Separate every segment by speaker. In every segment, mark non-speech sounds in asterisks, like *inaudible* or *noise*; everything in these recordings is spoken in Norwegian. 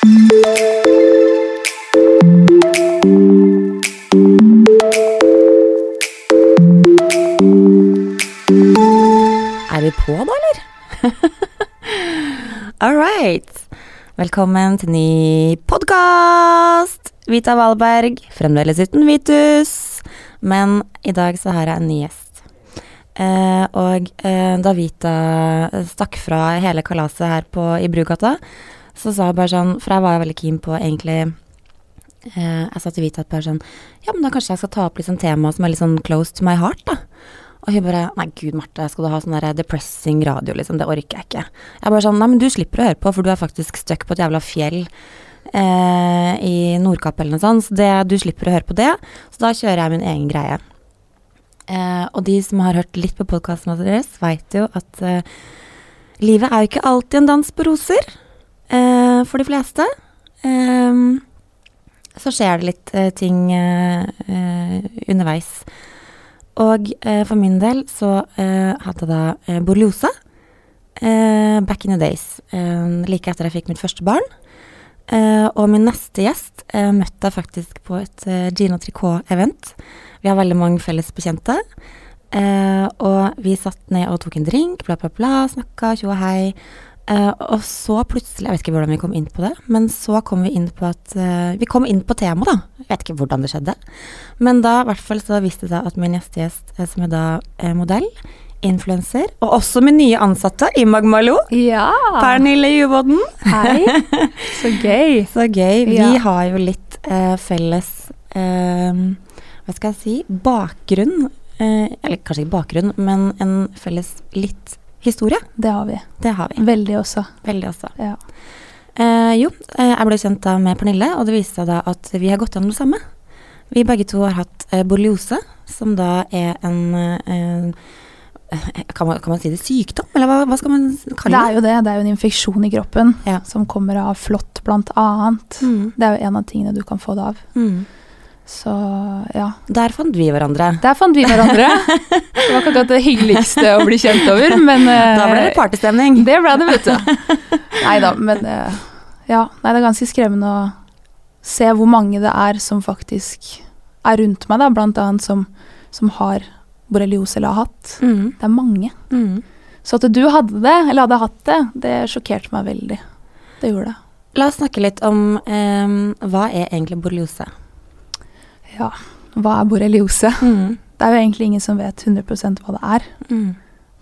Speaker 1: Er vi på da, eller? *laughs* All right. Velkommen til ny podkast! Vita Valberg, fremdeles uten Vitus. Men i dag så har jeg en ny gjest. Eh, og eh, da Vita stakk fra hele kalaset her på, i Brugata, så sa jeg bare sånn For jeg var veldig keen på egentlig eh, Jeg sa til Vita bare sånn Ja, men da kanskje jeg skal ta opp litt sånn tema som er litt sånn close to my heart, da. Og hun bare Nei, gud, Marte, skal du ha sånn der depressing radio, liksom? Det orker jeg ikke. Jeg bare sånn Nei, men du slipper å høre på, for du er faktisk stuck på et jævla fjell eh, i Nordkapp eller noe sånt. Så det, du slipper å høre på det. Så da kjører jeg min egen greie. Eh, og de som har hørt litt på podkasten deres, veit jo at eh, livet er jo ikke alltid en dans på roser. Eh, for de fleste. Eh, så skjer det litt eh, ting eh, underveis. Og eh, for min del så eh, hadde jeg da eh, borreliose eh, back in the days. eh, like etter jeg fikk mitt første barn. Eh, og min neste gjest eh, møtte jeg faktisk på et eh, Gino Tricot-event. Vi har veldig mange felles bekjente. Eh, og vi satt ned og tok en drink, bla, bla, bla, snakka, tjo og hei. Eh, og så plutselig, jeg vet ikke hvordan vi kom inn på det, men så kom vi inn på at uh, Vi kom inn på temaet, da. Jeg vet ikke hvordan det skjedde. Men da i hvert fall så viste det seg at min gjestegjest, eh, som er da er modell, influenser, og også min nye ansatte i Magmalo,
Speaker 2: Ja!
Speaker 1: Pernille Juvodden
Speaker 2: Hei! *laughs* Så gøy.
Speaker 1: Så gøy. Vi
Speaker 2: Ja.
Speaker 1: har jo litt uh, felles Hva skal jeg si bakgrunn. Eller kanskje ikke bakgrunn, men en felles litt historie.
Speaker 2: Det har vi.
Speaker 1: Det har vi.
Speaker 2: Veldig også.
Speaker 1: Veldig også.
Speaker 2: Ja.
Speaker 1: Eh, jo, eh, jeg ble kjent da med Pernille, og det viste seg da at vi har gått gjennom det samme. Vi begge to har hatt eh, borreliose, som da er en eh, eh, kan, man, kan man si det sykdom, eller hva, hva skal man kalle
Speaker 2: Det er jo det. Det er jo en infeksjon i kroppen
Speaker 1: Ja.
Speaker 2: som kommer av flått, blant annet.
Speaker 1: Mm,
Speaker 2: Det er jo en av tingene du kan få det av.
Speaker 1: mm.
Speaker 2: Så ja.
Speaker 1: Der fant vi hverandre.
Speaker 2: Der fant vi hverandre. *laughs* Det var ikke akkurat det hyggeligste å bli kjent over, men eh,
Speaker 1: Da ble det partystemning.
Speaker 2: Det ble det, vet du. *laughs* Nei da, men eh, ja. Nei, det er ganske skremmende å se hvor mange det er som faktisk er rundt meg, da, blant annet som, som har borreliose eller har hatt.
Speaker 1: Mm,
Speaker 2: Det er mange.
Speaker 1: mm.
Speaker 2: Så at du hadde det, eller hadde hatt det, det sjokkerte meg veldig. Det gjorde det.
Speaker 1: La oss snakke litt om eh, hva er egentlig borreliose?
Speaker 2: Ja. Hva er borreliose?
Speaker 1: Mm,
Speaker 2: Det er jo egentlig ingen som vet 100% hva det er.
Speaker 1: mm,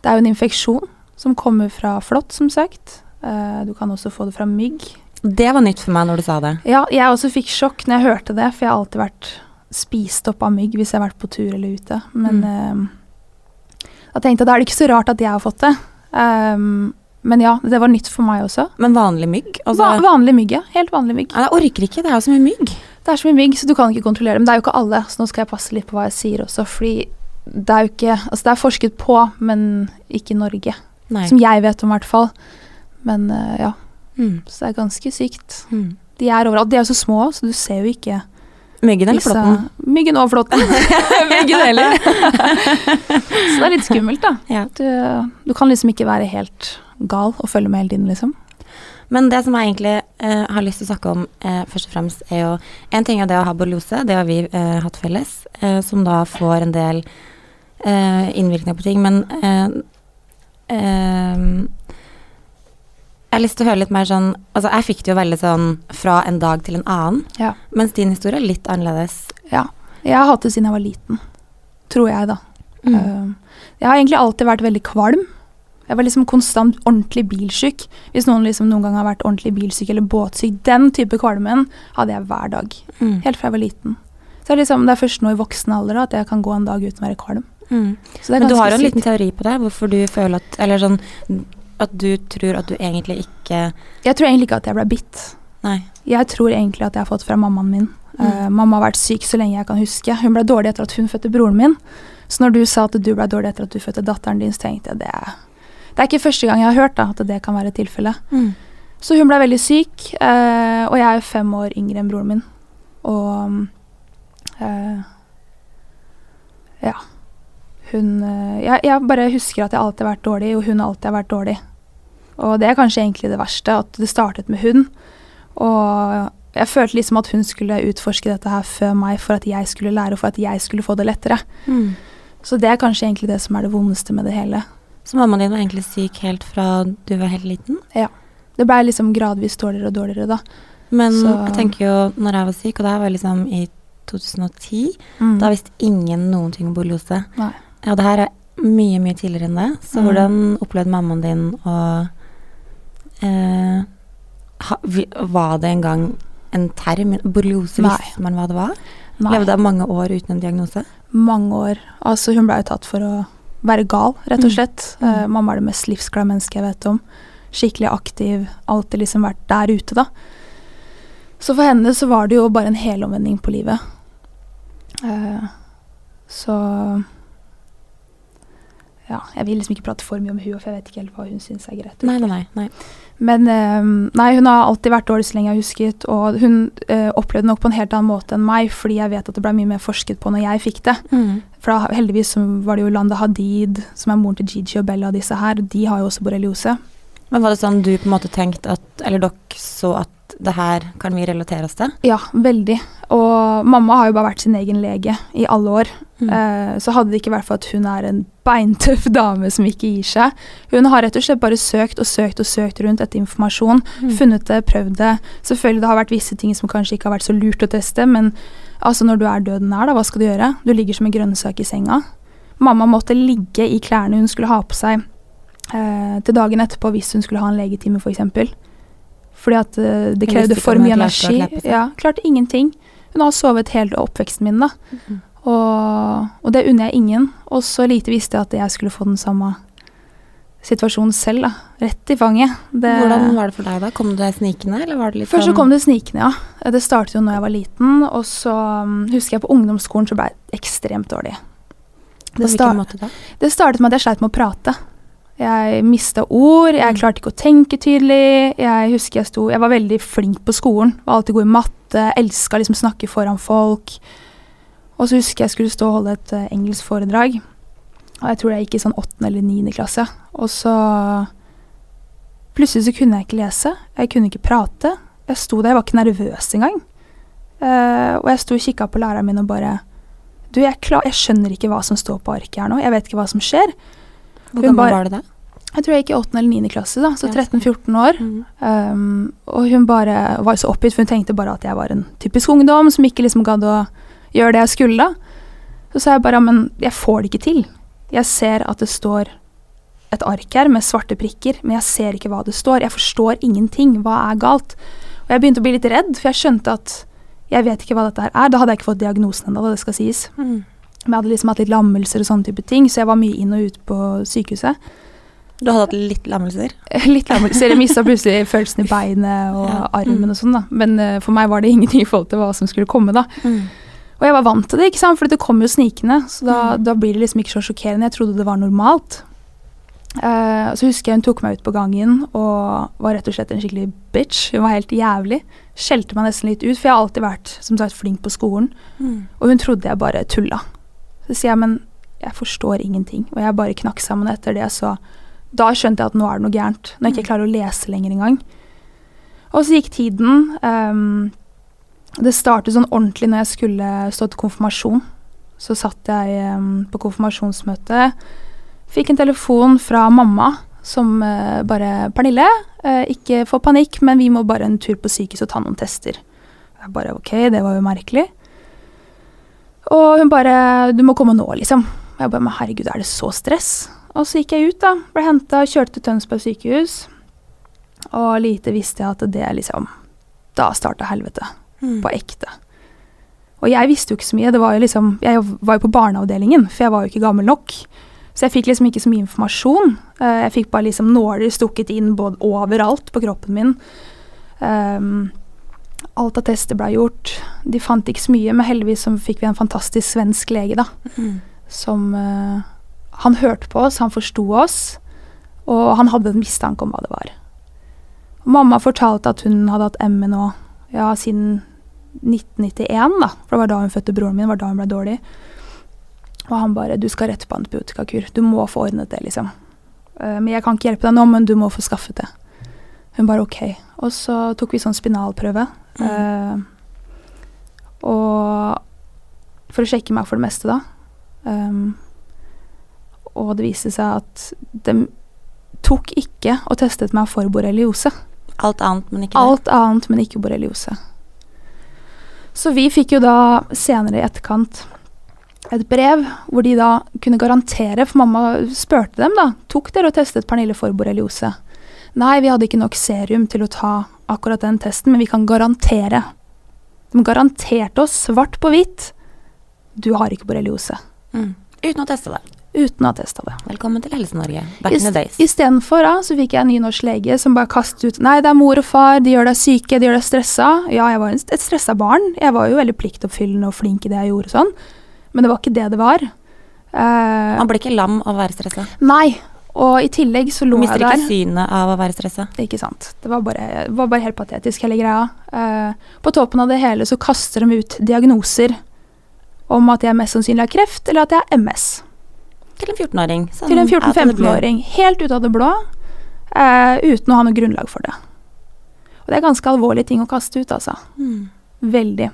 Speaker 2: Det er jo en infeksjon som kommer fra flått, som sagt. Eh, Du kan også få det fra mygg.
Speaker 1: Det var nytt for meg når du sa det.
Speaker 2: Ja, jeg også fikk sjokk når jeg hørte det, for jeg har alltid vært spist opp av mygg hvis jeg har vært på tur eller ute. Men eh, da tenkte jeg da er det ikke så rart at jeg har fått det. Um, men ja, det var nytt for meg også.
Speaker 1: Men vanlig mygg? Altså,
Speaker 2: Va vanlig mygg, ja. Helt vanlig mygg.
Speaker 1: Ja, jeg orker ikke, det er jo så mye mygg.
Speaker 2: Det er så mye mygg, så du kan ikke kontrollere. Men det er jo ikke alle, så nå skal jeg passe litt på hva jeg sier også. Fordi det er jo ikke Altså, det er forsket på, men ikke i Norge.
Speaker 1: Nei.
Speaker 2: Som jeg vet om, i hvert fall. Men uh, ja,
Speaker 1: Mm,
Speaker 2: så det er ganske sykt.
Speaker 1: mm.
Speaker 2: De er overalt. De er jo så små, så du ser jo ikke
Speaker 1: Myggen eller flåtten?
Speaker 2: Myggen og flåtten. Begge *laughs* deler. *laughs* så det er litt skummelt, da.
Speaker 1: Ja.
Speaker 2: Du, du kan liksom ikke være helt gal og følge med hele tiden, liksom.
Speaker 1: Men det som jeg egentlig eh, har lyst til å snakke om eh, først og fremst, er jo En ting er det å ha borreliose, det har vi eh, hatt felles, eh, som da får en del eh, innvirkninger på ting, men eh, Jeg har lyst til å høre litt mer sånn Altså, jeg fikk det jo veldig sånn fra en dag til en annen,
Speaker 2: Ja.
Speaker 1: mens din historie er litt annerledes. Ja.
Speaker 2: Jeg har hatt det siden jeg var liten. Tror jeg, da.
Speaker 1: Mm.
Speaker 2: Jeg har egentlig alltid vært veldig kvalm. Jeg var liksom konstant ordentlig bilsyk. Hvis noen liksom noen gang har vært ordentlig bilsyk eller båtsyk, den type kvalmen hadde jeg hver dag.
Speaker 1: Mm.
Speaker 2: Helt fra jeg var liten. Så det er, liksom, det er først nå i voksen alder da, at jeg kan gå en dag uten å være kvalm.
Speaker 1: Mm. Men du har jo en liten teori på det, hvorfor du føler at Eller sånn at du tror at du egentlig ikke
Speaker 2: Jeg tror egentlig ikke at jeg ble bitt.
Speaker 1: Nei.
Speaker 2: Jeg tror egentlig at jeg har fått fra mammaen min. Eh, mamma har vært syk så lenge jeg kan huske. Hun ble dårlig etter at hun fødte broren min. Så når du sa at du ble dårlig etter at du fødte datteren din, så tenkte jeg det det er ikke første gang jeg har hørt da, at det kan være tilfellet.
Speaker 1: Mm.
Speaker 2: Så hun ble veldig syk, eh, og jeg er fem år yngre enn broren min. Og eh, ja. Hun eh, jeg, jeg bare husker at jeg alltid har vært dårlig, og hun alltid har vært dårlig. Og det er kanskje egentlig det verste, at det startet med hun. Og jeg følte liksom at hun skulle utforske dette her før meg for at jeg skulle lære, og for at jeg skulle få det lettere.
Speaker 1: Mm.
Speaker 2: Så det er kanskje egentlig det som er det vondeste med det hele.
Speaker 1: Så mammaen din var egentlig syk helt fra du var helt liten? Ja.
Speaker 2: Det blei liksom gradvis dårligere og dårligere, da.
Speaker 1: Men
Speaker 2: Så-
Speaker 1: jeg tenker jo, når jeg var syk, og det her var liksom i 2010,
Speaker 2: Mm.
Speaker 1: da visste ingen noen ting om borreliose. Ja, det her er mye, mye tidligere enn det. Så
Speaker 2: Mm.
Speaker 1: hvordan opplevde mammaen din å eh, ha, Var det en gang en term? Borreliose, visste man hva det var?
Speaker 2: Nei.
Speaker 1: Levde jeg mange år uten en diagnose?
Speaker 2: mange år. Altså, hun blei jo tatt for å være gal, rett og
Speaker 1: Mm.
Speaker 2: slett.
Speaker 1: Mm.
Speaker 2: Uh, mamma er det mest livsglade mennesket jeg vet om. Skikkelig aktiv, alltid liksom vært der ute, da. Så for henne så var det jo bare en helomvending på livet. Uh, så Ja, jeg vil liksom ikke prate for mye om hun, for jeg vet ikke helt hva hun syns er greit.
Speaker 1: Nei, nei, nei.
Speaker 2: Men eh, nei, hun har alltid vært dårlig så lenge jeg har husket, og hun uh, opplevde det nok på en helt annen måte enn meg, fordi jeg vet at det ble mye mer forsket på når jeg fikk det.
Speaker 1: Mm.
Speaker 2: For da, heldigvis så var det jo Landa Hadid, som er moren til Gigi og Bella og disse her, de har jo også borreliose.
Speaker 1: Men var det sånn du på en måte tenkte at Eller dere så at det her kan vi relatere oss til?
Speaker 2: Ja, veldig. Og mamma har jo bare vært sin egen lege i alle år.
Speaker 1: Mm.
Speaker 2: Eh, så hadde det ikke vært for at hun er en beintøff *laughs* dame som ikke gir seg. Hun har rett og slett bare søkt og søkt og søkt rundt etter informasjon.
Speaker 1: Mm.
Speaker 2: Funnet det, prøvd det. Selvfølgelig det har vært visse ting som kanskje ikke har vært så lurt å teste, men altså når du er døden nær, da, hva skal du gjøre? Du ligger som en grønnsak i senga. Mamma måtte ligge i klærne hun skulle ha på seg eh, til dagen etterpå hvis hun skulle ha en legetime, f.eks. Fordi at uh, det krevde for mye energi. Ja, klarte ingenting. Hun har sovet hele oppveksten min, da.
Speaker 1: Mhm.
Speaker 2: Og, og det unner jeg ingen. Og så lite visste jeg at jeg skulle få den samme situasjonen selv, da. Rett i fanget. Det,
Speaker 1: Hvordan var det for deg da? Kom du deg snikende, eller var det litt
Speaker 2: Først så
Speaker 1: sånn
Speaker 2: kom det snikende, ja. Det startet jo når jeg var liten, og så um, husker jeg på ungdomsskolen så ble jeg ekstremt dårlig.
Speaker 1: På hvilken måte da?
Speaker 2: det startet med at jeg sleit med å prate. Jeg mista ord, jeg
Speaker 1: Mm.
Speaker 2: klarte ikke å tenke tydelig. Jeg husker jeg sto Jeg var veldig flink på skolen, var alltid god i matte, elska liksom snakke foran folk. Og så husker jeg skulle stå og holde et uh, engelsk foredrag. Og jeg tror jeg gikk i sånn åttende eller niende klasse. Og så Plutselig så kunne jeg ikke lese. Jeg kunne ikke prate. Jeg sto der, jeg var ikke nervøs engang. Uh, og jeg sto og kikka på læreren min og bare Du, jeg, klar, jeg skjønner ikke hva som står på arket her nå. Jeg vet ikke hva som skjer.
Speaker 1: Hvor
Speaker 2: Hun
Speaker 1: gammel
Speaker 2: bare-
Speaker 1: var du da?
Speaker 2: Jeg tror jeg gikk i 8. eller 9. klasse, da, så 13-14 år.
Speaker 1: Mm.
Speaker 2: Um, og hun bare var så oppgitt, for hun tenkte bare at jeg var en typisk ungdom som ikke liksom gadd å gjøre det jeg skulle. da. Så sa jeg bare men jeg får det ikke til. Jeg ser at det står et ark her med svarte prikker, men jeg ser ikke hva det står. Jeg forstår ingenting. Hva er galt? Og jeg begynte å bli litt redd, for jeg skjønte at jeg vet ikke hva dette her er. Da hadde jeg ikke fått diagnosen ennå, det skal sies.
Speaker 1: Mm.
Speaker 2: Men jeg hadde liksom hatt litt lammelser og sånne type ting, så jeg var mye inn og ut på sykehuset.
Speaker 1: Du hadde hatt litt lammelser? *laughs*
Speaker 2: Litt lammelser. Jeg mista plutselig følelsen i *laughs* beinet og
Speaker 1: Ja.
Speaker 2: armen
Speaker 1: Mm.
Speaker 2: og sånn, da. Men uh, for meg var det ingenting i forhold til hva som skulle komme, da.
Speaker 1: Mm.
Speaker 2: Og jeg var vant til det, ikke sant, for det kom jo snikende. Så da,
Speaker 1: Mm.
Speaker 2: da blir det liksom ikke så sjokkerende. Jeg trodde det var normalt. Uh, så husker jeg hun tok meg ut på gangen og var rett og slett en skikkelig bitch. Hun var helt jævlig. Skjelte meg nesten litt ut, for jeg har alltid vært som sagt flink på skolen.
Speaker 1: Mm.
Speaker 2: Og hun trodde jeg bare tulla. Så sier jeg, men jeg forstår ingenting. Og jeg bare knakk sammen etter det, så da skjønte jeg at nå er det noe gærent. Når jeg ikke klarer å lese lenger engang. Og så gikk tiden. Um, det startet sånn ordentlig når jeg skulle stå til konfirmasjon. Så satt jeg um, på konfirmasjonsmøte. Fikk en telefon fra mamma som uh, bare 'Pernille, uh, ikke få panikk, men vi må bare en tur på sykehuset og ta noen tester'. Jeg bare OK, det var jo merkelig. Og hun bare 'Du må komme nå', liksom. Og jeg bare 'Men herregud, er det så stress?' Og så gikk jeg ut, da. Ble henta, kjørte til Tønsberg sykehus. Og lite visste jeg at det liksom Da starta helvete.
Speaker 1: Mm.
Speaker 2: På ekte. Og jeg visste jo ikke så mye. Det var jo liksom, jeg var jo på barneavdelingen, for jeg var jo ikke gammel nok. Så jeg fikk liksom ikke så mye informasjon. Eh, Jeg fikk bare liksom nåler stukket inn både overalt på kroppen min. Um, alt av tester ble gjort. De fant ikke så mye, men heldigvis så fikk vi en fantastisk svensk lege, da.
Speaker 1: Mm.
Speaker 2: Som uh, Han hørte på oss, han forsto oss, og han hadde en mistanke om hva det var. Og mamma fortalte at hun hadde hatt ME nå ja, siden 1991, da. For det var da hun fødte broren min, det var da hun ble dårlig. Og han bare 'Du skal rett på antibiotikakur. Du må få ordnet det', liksom. Uh, men jeg kan ikke hjelpe deg nå, men du må få skaffet det. Hun bare ok. Og så tok vi sånn spinalprøve.
Speaker 1: Mm.
Speaker 2: Eh, og for å sjekke meg for det meste, da. Um, og det viste seg at de tok ikke og testet meg for borreliose.
Speaker 1: Alt annet, men ikke det.
Speaker 2: Alt annet, men ikke borreliose. Så vi fikk jo da senere i etterkant et brev hvor de da kunne garantere, for mamma spurte dem da, tok dere og testet Pernille for borreliose? Nei, vi hadde ikke nok serum til å ta akkurat den testen, men vi kan garantere. De garanterte oss svart på hvitt, du har ikke borreliose.
Speaker 1: Mm. Uten å teste det.
Speaker 2: Uten å ha testa det.
Speaker 1: Velkommen til Helse-Norge. Back in the days.
Speaker 2: Istedenfor da, så fikk jeg en ny norsk lege som bare kastet ut Nei, det er mor og far, de gjør deg syke, de gjør deg stressa. Ja, jeg var et stressa barn. Jeg var jo veldig pliktoppfyllende og flink i det jeg gjorde og sånn. Men det var ikke det det var. Uh,
Speaker 1: Man blir ikke lam av å være stressa.
Speaker 2: nei. Og i tillegg så lå jeg der.
Speaker 1: Mister ikke synet av å være stressa.
Speaker 2: Ikke sant. Det var bare, var bare helt patetisk, hele greia. Uh, på toppen av det hele så kaster de ut diagnoser om at jeg mest sannsynlig har kreft, eller at jeg har MS.
Speaker 1: Til en 14-åring. sånn
Speaker 2: til en
Speaker 1: out of the blue.
Speaker 2: 14-15-åring. Helt ut av det blå. Uh, uten å ha noe grunnlag for det. Og det er ganske alvorlige ting å kaste ut, altså.
Speaker 1: Mm.
Speaker 2: Veldig.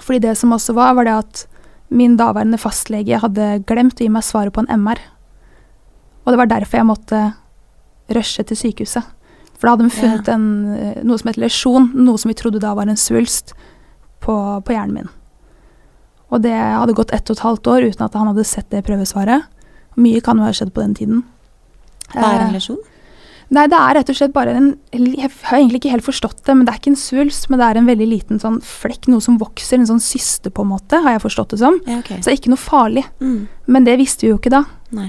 Speaker 2: Fordi det som også var, var det at min daværende fastlege hadde glemt å gi meg svaret på en MR. Og det var derfor jeg måtte rushe til sykehuset. For da hadde de funnet en, eh, noe som het lesjon, noe som vi trodde da var en svulst, på, på hjernen min. Og det hadde gått ett og et halvt år uten at han hadde sett det prøvesvaret. Mye kan jo ha skjedd på den tiden.
Speaker 1: Hva er en
Speaker 2: Eh,
Speaker 1: lesjon?
Speaker 2: Nei, det er rett og slett bare en Jeg har egentlig ikke helt forstått det, men det er ikke en svulst, men det er en veldig liten sånn flekk, noe som vokser, en sånn syste på en måte, har jeg forstått det som.
Speaker 1: Ja, okay.
Speaker 2: Så det er ikke noe farlig.
Speaker 1: Mm.
Speaker 2: Men det visste vi jo ikke da.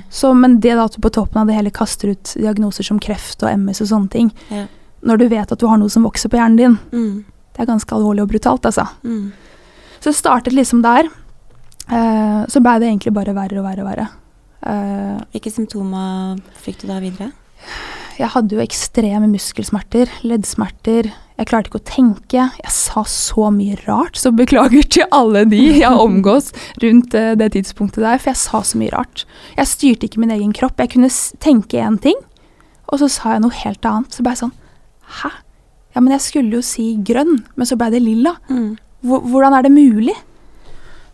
Speaker 2: Så, men det at du på toppen av det hele kaster ut diagnoser som kreft og MS og sånne ting,
Speaker 1: Ja.
Speaker 2: når du vet at du har noe som vokser på hjernen din,
Speaker 1: Mm.
Speaker 2: det er ganske alvorlig og brutalt, altså.
Speaker 1: Mm.
Speaker 2: Så det startet liksom der. Uh, så blei det egentlig bare verre og verre og verre. Uh,
Speaker 1: Hvilke symptomer fikk du da videre?
Speaker 2: Jeg hadde jo ekstreme muskelsmerter, leddsmerter. Jeg klarte ikke å tenke. Jeg sa så mye rart, så beklager til alle de jeg *laughs* omgås rundt eh, det tidspunktet der, for jeg sa så mye rart. Jeg styrte ikke min egen kropp. Jeg kunne tenke én ting, og så sa jeg noe helt annet. Så ble jeg sånn Hæ? Ja, men jeg skulle jo si grønn, men så ble det lilla.
Speaker 1: Mm.
Speaker 2: Hvordan er det mulig?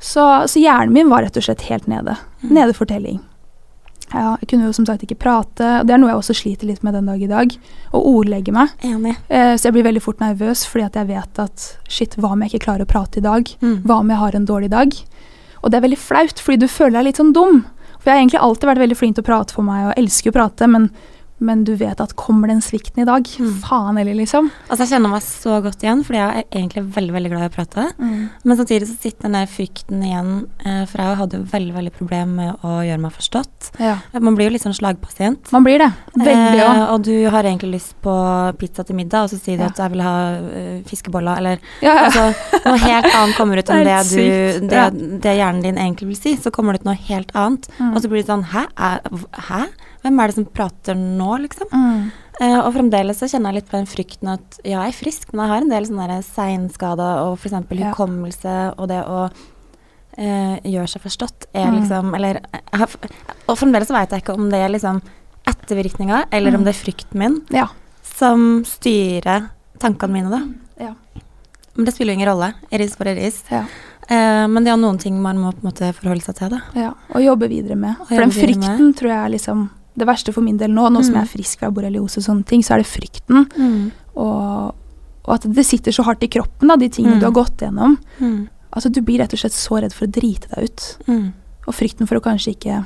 Speaker 2: Så, så hjernen min var rett og slett helt nede.
Speaker 1: Mm.
Speaker 2: Nede for telling. Ja, jeg kunne jo som sagt ikke prate, og det er noe jeg også sliter litt med den dag i dag. Å ordlegge meg. Eh, så jeg blir veldig fort nervøs fordi at jeg vet at shit, hva om jeg ikke klarer å prate i dag?
Speaker 1: Mm.
Speaker 2: Hva om jeg har en dårlig dag? Og det er veldig flaut, fordi du føler deg litt sånn dum. For jeg har egentlig alltid vært veldig flink til å prate for meg, og elsker å prate, men, men du vet at kommer den svikten i dag?
Speaker 1: Mm.
Speaker 2: Faen heller, liksom.
Speaker 1: Altså, jeg kjenner meg så godt igjen, fordi jeg er egentlig veldig veldig glad i å prate. Men samtidig så sitter den der frykten igjen, eh, for jeg hadde jo veldig veldig problem med å gjøre meg forstått.
Speaker 2: Ja.
Speaker 1: Man blir jo litt sånn slagpasient.
Speaker 2: Man blir det. Veldig òg.
Speaker 1: Eh, og du har egentlig lyst på pizza til middag, og så sier du
Speaker 2: Ja.
Speaker 1: at jeg vil ha eh, fiskeboller, eller
Speaker 2: Ja,
Speaker 1: altså, noe helt annet kommer ut *laughs* enn
Speaker 2: Det
Speaker 1: det, du, det, det hjernen din egentlig vil si. Så kommer det ut noe helt annet,
Speaker 2: Mm.
Speaker 1: og så blir det sånn Hæ? Hæ? Hvem er det som prater nå, liksom?
Speaker 2: Mm.
Speaker 1: Uh, og fremdeles så kjenner jeg litt på den frykten at ja, jeg er frisk, men jeg har en del sånne der seinskader og f.eks.
Speaker 2: Ja.
Speaker 1: hukommelse og det å uh, gjøre seg forstått er
Speaker 2: Mm.
Speaker 1: liksom Eller har, Og fremdeles så vet jeg ikke om det er liksom ettervirkninger, eller om
Speaker 2: Mm.
Speaker 1: det er frykten min
Speaker 2: Ja.
Speaker 1: som styrer tankene mine, da.
Speaker 2: Ja.
Speaker 1: Men det spiller jo ingen rolle. Iris for iris.
Speaker 2: Ja.
Speaker 1: Uh, men det er noen ting man må på en måte forholde seg til, da.
Speaker 2: Ja, og jobbe videre med.
Speaker 1: Og
Speaker 2: For den
Speaker 1: frykten med.
Speaker 2: tror jeg er liksom det verste for min del nå. Nå som
Speaker 1: Mm.
Speaker 2: jeg er frisk fra borreliose og sånne ting, så er det frykten. Og, og at det sitter så hardt i kroppen, da, de tingene
Speaker 1: Mm.
Speaker 2: du har gått gjennom.
Speaker 1: Mm.
Speaker 2: Altså, du blir rett og slett så redd for å drite deg ut.
Speaker 1: Mm.
Speaker 2: Og frykten for å kanskje ikke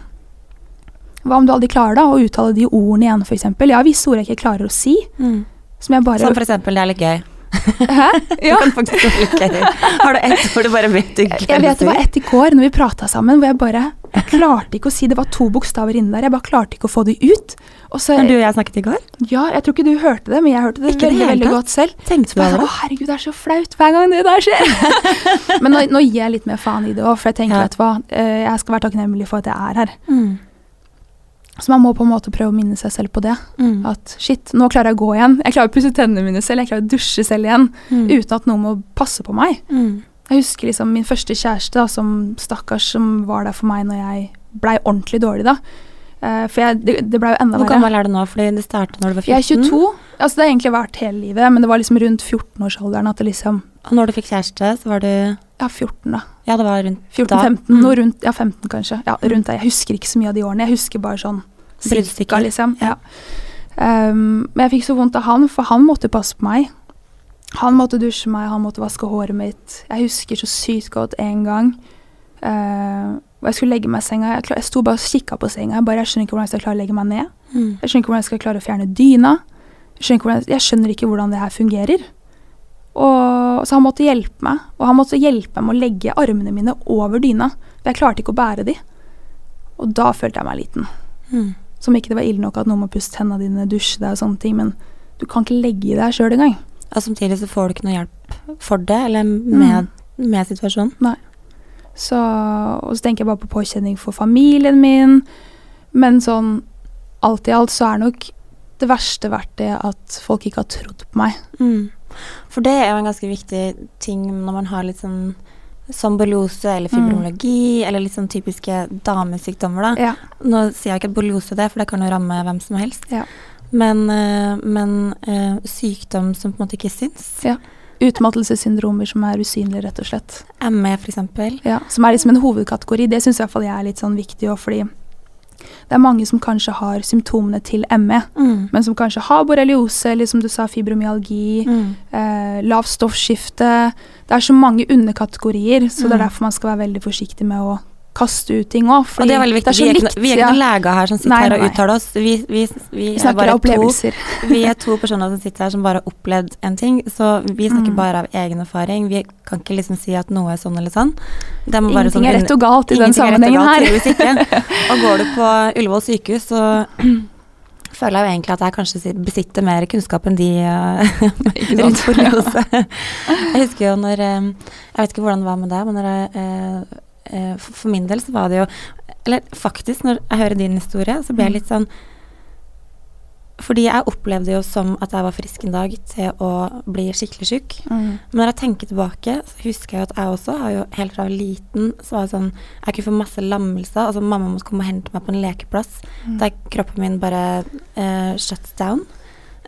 Speaker 2: Hva om du aldri klarer da, å uttale de ordene igjen, f.eks.? Jeg har visse ord jeg ikke klarer å si.
Speaker 1: Mm.
Speaker 2: Som jeg bare
Speaker 1: Som eksempel, det er litt gøy.
Speaker 2: Hæ? Ja.
Speaker 1: Du kan faktisk gøy. Har du ett hvor du bare vet du ikke
Speaker 2: Jeg vet det var ett i går når vi prata sammen, hvor jeg bare Jeg klarte ikke å si Det var to bokstaver inni der. Jeg bare klarte ikke å få det ut. Og så
Speaker 1: du og jeg snakket i går,
Speaker 2: Ja, jeg tror ikke du hørte det, men jeg hørte det
Speaker 1: Ikke veldig det
Speaker 2: veldig godt selv.
Speaker 1: tenkte
Speaker 2: Så
Speaker 1: du
Speaker 2: bare, sånn,
Speaker 1: det?
Speaker 2: Å, herregud, det er så flaut hver gang det der skjer. *laughs* men nå, nå gir jeg litt mer faen i det òg, for jeg tenker,
Speaker 1: Ja.
Speaker 2: du hva, eh, jeg skal være takknemlig for at jeg er her.
Speaker 1: Mm.
Speaker 2: Så man må på en måte prøve å minne seg selv på det.
Speaker 1: Mm.
Speaker 2: At shit, nå klarer jeg å gå igjen. Jeg klarer å pusse tennene mine selv, jeg klarer å dusje selv igjen.
Speaker 1: Mm.
Speaker 2: Uten at noen må passe på meg.
Speaker 1: Mm.
Speaker 2: Jeg husker liksom min første kjæreste, da, som stakkars som var der for meg når jeg blei ordentlig dårlig, da. Eh, for jeg, det, det ble jo enda
Speaker 1: Hvor
Speaker 2: verre.
Speaker 1: gammel er du nå? Fordi det startet når du var 14.
Speaker 2: Jeg er 22. Altså, det har egentlig vært hele livet, men det var liksom rundt 14-årsalderen at det liksom
Speaker 1: Og når du fikk kjæreste, så var du
Speaker 2: Ja, 14, da.
Speaker 1: Ja, det var rundt
Speaker 2: 14-15.
Speaker 1: Mm.
Speaker 2: Noe rundt Ja, 15, kanskje. Ja, rundt der. Jeg husker ikke så mye av de årene. Jeg husker bare sånn cirka, liksom.
Speaker 1: Ja.
Speaker 2: Ja. Um, men jeg fikk så vondt av han, for han måtte passe på meg. Han måtte dusje meg, han måtte vaske håret mitt. Jeg husker så sykt godt en gang uh, hvor jeg skulle legge meg i senga. Jeg, klar, jeg sto bare og kikka på senga. Jeg bare, jeg skjønner ikke hvordan jeg skal klare å legge meg ned.
Speaker 1: Mm.
Speaker 2: Jeg skjønner ikke hvordan jeg skal klare å fjerne dyna. Jeg skjønner ikke, hvordan, jeg skjønner ikke hvordan det her fungerer. Og, så han måtte hjelpe meg, og han måtte hjelpe meg med å legge armene mine over dyna. For jeg klarte ikke å bære de. Og da følte jeg meg liten.
Speaker 1: Mm.
Speaker 2: Som ikke det var ille nok at noen må pusse hendene dine, dusje deg og sånne ting, men du kan ikke legge i deg sjøl engang.
Speaker 1: Og samtidig så får du ikke noe hjelp for det, eller med, med situasjonen.
Speaker 2: Så, og så tenker jeg bare på påkjenning for familien min. Men sånn alt i alt så er nok det verste verdt det at folk ikke har trodd på meg.
Speaker 1: Mm. For det er jo en ganske viktig ting når man har litt sånn som eller eller mm. eller litt sånn typiske damesykdommer, da.
Speaker 2: Ja.
Speaker 1: Nå sier jeg ikke at borreliose er det, for det kan jo ramme hvem som helst.
Speaker 2: Ja.
Speaker 1: Men, eh, men eh, sykdom som på en måte ikke syns.
Speaker 2: Ja. Utmattelsessyndromer som er usynlige, rett og slett.
Speaker 1: ME, eksempel.
Speaker 2: Ja, som er liksom en hovedkategori. Det syns iallfall jeg er litt sånn viktig òg, fordi det er mange som kanskje har symptomene til ME,
Speaker 1: Mm.
Speaker 2: men som kanskje har borreliose, eller som du sa, fibromyalgi,
Speaker 1: Mm.
Speaker 2: eh, lavt stoffskifte. Det er så mange underkategorier, så det er
Speaker 1: Mm.
Speaker 2: derfor man skal være veldig forsiktig med å kaste ut ting òg.
Speaker 1: Og det er veldig viktig. vi, er ikke, vi er ikke noen leger her som sitter
Speaker 2: Nei,
Speaker 1: her og uttaler oss. Vi, vi, vi, er
Speaker 2: snakker
Speaker 1: bare
Speaker 2: av
Speaker 1: to,
Speaker 2: opplevelser. *laughs*
Speaker 1: vi er to personer som sitter her som bare har opplevd en ting. Så vi snakker
Speaker 2: Mm.
Speaker 1: bare av egen erfaring. Vi kan ikke liksom si at noe er sånn eller sånn.
Speaker 2: Ingenting
Speaker 1: sånn
Speaker 2: er rett og galt i den
Speaker 1: er
Speaker 2: sammenhengen her. *laughs*
Speaker 1: Og går du på Ullevål sykehus, så *clears throat* føler jeg jo egentlig at jeg kanskje besitter mer kunnskap enn de *laughs*
Speaker 2: uh,
Speaker 1: rundt borreliose. Jeg husker jo når eh, Jeg vet ikke hvordan det var med deg, men når jeg, eh, for for min del så var det jo Eller faktisk, når jeg hører din historie, så blir jeg
Speaker 2: Mm.
Speaker 1: litt sånn Fordi jeg opplevde jo som at jeg var frisk en dag til å bli skikkelig sjuk.
Speaker 2: Mm.
Speaker 1: Men når jeg tenker tilbake, så husker jeg at jeg også har jo helt fra liten så var det sånn Jeg kunne få masse lammelser. Altså mamma måtte komme og hente meg på en lekeplass
Speaker 2: Mm.
Speaker 1: der kroppen min bare uh, shuts down.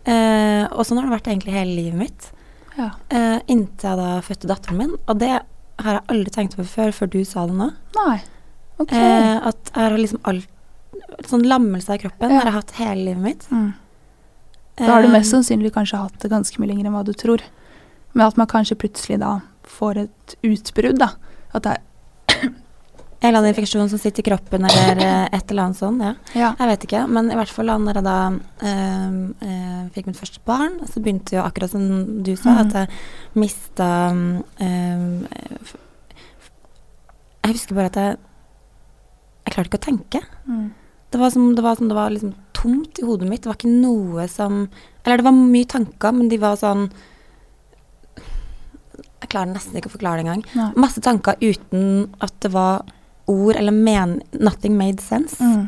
Speaker 1: Uh, og sånn har det vært egentlig hele livet mitt.
Speaker 2: Ja.
Speaker 1: Uh, inntil jeg da fødte datteren min. Og det har jeg aldri tenkt på før, før du sa det nå.
Speaker 2: Nei. Ok.
Speaker 1: Eh, at jeg har liksom alt Sånn lammelse av kroppen
Speaker 2: Ja.
Speaker 1: har jeg hatt hele livet mitt.
Speaker 2: Mm. Da har du mest sannsynlig kanskje hatt det ganske mye lenger enn hva du tror. Men at man kanskje plutselig da får et utbrudd, da. At det er
Speaker 1: En eller annen infeksjon som sitter i kroppen, eller eh, et eller annet sånt. Ja.
Speaker 2: Ja.
Speaker 1: Jeg vet ikke, men i hvert fall når jeg da eh, eh, fikk mitt første barn, så begynte jo akkurat som du sa,
Speaker 2: mm.
Speaker 1: at jeg mista eh, Jeg husker bare at jeg Jeg klarte ikke å tenke.
Speaker 2: Mm.
Speaker 1: Det var som det var, som det var liksom tomt i hodet mitt. Det var ikke noe som Eller det var mye tanker, men de var sånn Jeg klarer nesten ikke å forklare det engang. Masse tanker uten at det var ord eller men Nothing made sense.
Speaker 2: Mm.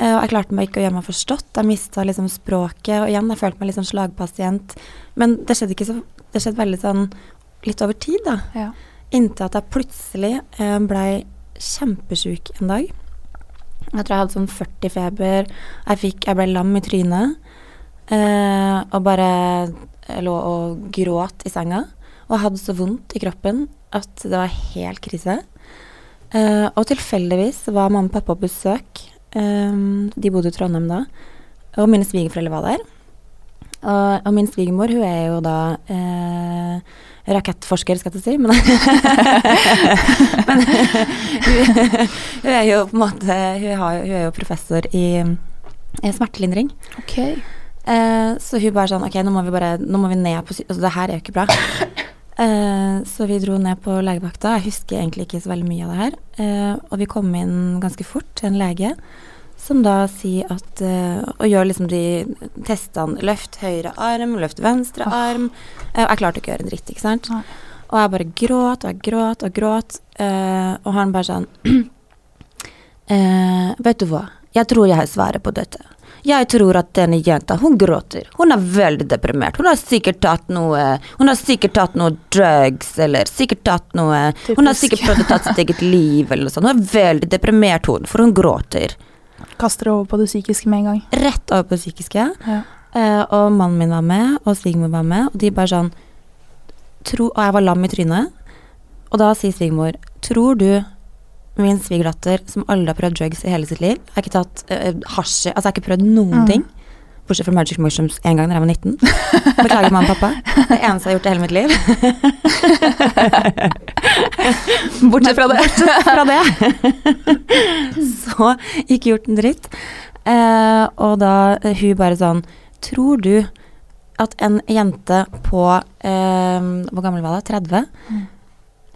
Speaker 1: Uh, og jeg klarte meg ikke å gjøre meg forstått. Jeg mista liksom språket. Og igjen, jeg følte meg litt sånn slagpasient. Men det skjedde ikke så Det skjedde veldig sånn litt over tid, da.
Speaker 2: Ja.
Speaker 1: Inntil at jeg plutselig uh, blei kjempesjuk en dag. Jeg tror jeg hadde sånn 40 feber. Jeg, fikk, jeg ble lam i trynet. Uh, og bare eh, lå og gråt i senga. Og hadde så vondt i kroppen at det var helt krise. Eh, og tilfeldigvis var mamma og pappa på besøk. Um, de bodde i Trondheim da. Og mine svigerforeldre var der. Og, og min svigermor, hun er jo da eh, rakettforsker, skal jeg si. Men, *laughs* men hun, hun er jo på en måte Hun, har, hun er jo professor i, i smertelindring.
Speaker 2: Okay.
Speaker 1: Eh, så hun bare sånn Ok, nå må vi bare Nå må vi ned på Altså, det her er jo ikke bra. Eh, så vi dro ned på legevakta. Jeg husker egentlig ikke så veldig mye av det her. Eh, og vi kom inn ganske fort til en lege som da sier at eh, Og gjør liksom de testene. Løft høyre arm, løft venstre
Speaker 2: oh.
Speaker 1: arm. Eh, jeg klarte ikke å gjøre en dritt, ikke sant.
Speaker 2: Nei.
Speaker 1: Og jeg bare gråt og jeg gråt og gråt. eh, og han bare sånn *clears throat* eh, Vet du hva, jeg tror jeg har svaret på dette. Jeg tror at denne jenta, hun gråter. Hun er veldig deprimert. Hun har sikkert tatt noe Hun har sikkert tatt noe drugs, eller sikkert tatt noe Hun har sikkert prøvd å ta sitt eget liv, eller noe sånt. Hun er veldig deprimert, hun, for hun gråter.
Speaker 2: Kaster det over på det psykiske med en gang.
Speaker 1: Rett over på det psykiske.
Speaker 2: Ja.
Speaker 1: Uh, og mannen min var med, og svigermor var med, og de bare sånn tro, Og jeg var lam i trynet. Og da sier svigermor Tror du min svigerdatter, som aldri har prøvd drugs i hele sitt liv, har ikke tatt uh, hasj Altså, jeg har ikke prøvd noen
Speaker 2: Mm.
Speaker 1: ting. Bortsett fra Magic Mushrooms én gang da jeg var 19. Beklager, mamma og pappa. Det eneste jeg har gjort i hele mitt liv. *laughs*
Speaker 2: Bortsett fra det.
Speaker 1: Bortsett fra det. *laughs* Så ikke gjort en dritt. Uh, og da hun bare sånn Tror du at en jente på uh, Hvor gammel var det? 30?
Speaker 2: Mm.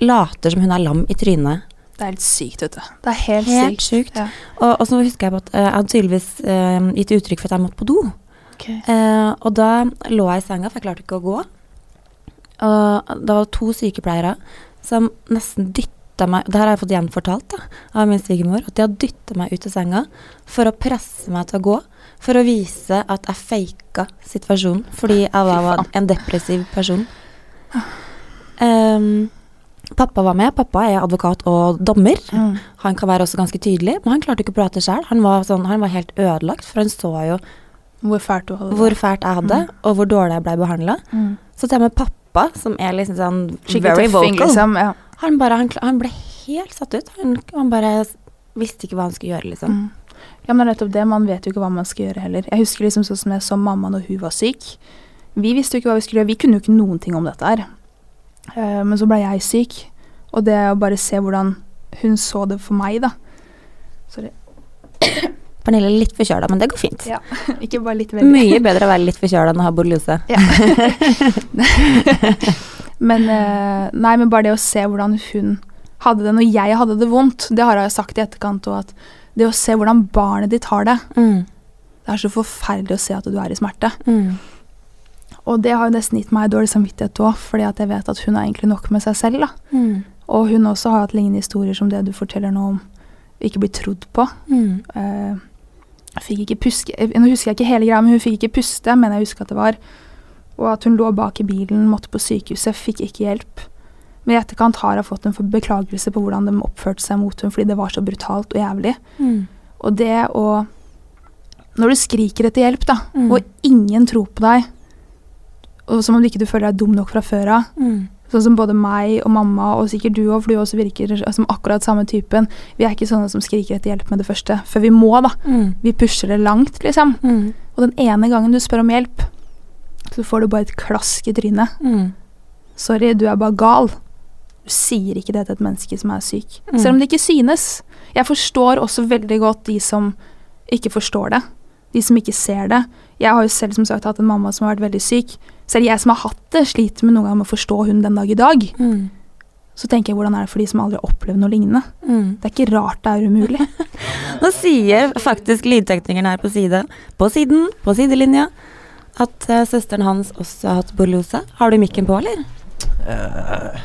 Speaker 1: Later som hun er lam i trynet.
Speaker 2: Det er helt sykt, vet du. Det er helt,
Speaker 1: Helt
Speaker 2: sykt.
Speaker 1: sykt.
Speaker 2: Ja.
Speaker 1: Og, og så husker jeg på at eh, jeg hadde tydeligvis uh, gitt uttrykk for at jeg måtte på do.
Speaker 2: Ok.
Speaker 1: Uh, og da lå jeg i senga, for jeg klarte ikke å gå. Og det var to sykepleiere som nesten dytta meg Det her har jeg fått gjenfortalt da, av min svigermor. At de har dytta meg ut av senga for å presse meg til å gå. For å vise at jeg faka situasjonen. Fordi jeg var en depressiv person. Ehm, pappa var med. Pappa er advokat og dommer.
Speaker 2: Mm.
Speaker 1: Han kan være også ganske tydelig, men han klarte ikke å prate sjøl. Han, var sånn, han var helt ødelagt, for han så jo
Speaker 2: Hvor fælt
Speaker 1: hvor fælt jeg hadde,
Speaker 2: Mm.
Speaker 1: og hvor dårlig jeg ble behandla.
Speaker 2: Mm.
Speaker 1: Så til og med pappa, som er liksom sånn
Speaker 2: Skikkelig
Speaker 1: very vocal,
Speaker 2: liksom. Ja.
Speaker 1: han, bare, han, han ble helt satt ut. Han, han bare visste ikke hva han skulle gjøre, liksom.
Speaker 2: Mm. ja, men det er nettopp det. Man vet jo ikke hva man skal gjøre heller. Jeg husker liksom sånn som jeg så mamma når hun var syk. Vi visste jo ikke hva vi skulle gjøre. Vi kunne jo ikke noen ting om dette her. Eh, men så ble jeg syk, og det å bare se hvordan hun så det for meg, da. Sorry.
Speaker 1: Pernille er litt forkjøla, men det går fint.
Speaker 2: Ja. *laughs* ikke bare litt veldig.
Speaker 1: Mye bedre å være litt forkjøla enn å ha borreliose. *laughs*
Speaker 2: Men uh, nei, men bare det å se hvordan hun hadde det når jeg hadde det vondt, det har jeg sagt i etterkant òg, at det å se hvordan barnet ditt har det
Speaker 1: Mm.
Speaker 2: Det er så forferdelig å se at du er i smerte.
Speaker 1: Mm.
Speaker 2: Og det har jo nesten gitt meg dårlig samvittighet òg, fordi at jeg vet at hun har egentlig nok med seg selv. da.
Speaker 1: Mm.
Speaker 2: Og hun også har hatt lignende historier som det du forteller nå om ikke bli trodd på.
Speaker 1: Mm.
Speaker 2: Uh, fikk ikke puske, eh, Nå husker jeg ikke hele greia, men hun fikk ikke puste, men jeg husker at det var. Og at hun lå bak i bilen, måtte på sykehuset, fikk ikke hjelp. Men i etterkant har jeg fått en beklagelse på hvordan de oppførte seg mot henne, fordi det var så brutalt og jævlig.
Speaker 1: Mm.
Speaker 2: Og det å Når du skriker etter hjelp, da,
Speaker 1: Mm.
Speaker 2: og ingen tror på deg, og som om ikke du føler deg dum nok fra før av,
Speaker 1: Mm.
Speaker 2: Sånn som både meg og mamma, og sikkert du òg, for du også virker som akkurat samme typen. Vi er ikke sånne som skriker etter hjelp med det første, for vi må, da.
Speaker 1: Mm.
Speaker 2: Vi pusher det langt, liksom.
Speaker 1: Mm.
Speaker 2: Og den ene gangen du spør om hjelp, så får du bare et klask i trynet.
Speaker 1: Mm.
Speaker 2: Sorry, du er bare gal. Du sier ikke det til et menneske som er syk.
Speaker 1: Mm.
Speaker 2: Selv om det ikke synes. Jeg forstår også veldig godt de som ikke forstår det. De som ikke ser det. Jeg har jo selv som sagt hatt en mamma som har vært veldig syk. Selv jeg som har hatt det, sliter med noen ganger med å forstå hun den dag i dag.
Speaker 1: Mm.
Speaker 2: Så tenker jeg hvordan er det for de som aldri har opplevd noe lignende.
Speaker 1: Mm.
Speaker 2: Det er ikke rart det er umulig. *laughs*
Speaker 1: Nå sier faktisk lydteknikeren her på side, på siden, på sidelinja, at uh, søsteren hans også har hatt borreliose. Har du mikken på, eller?
Speaker 3: Uh,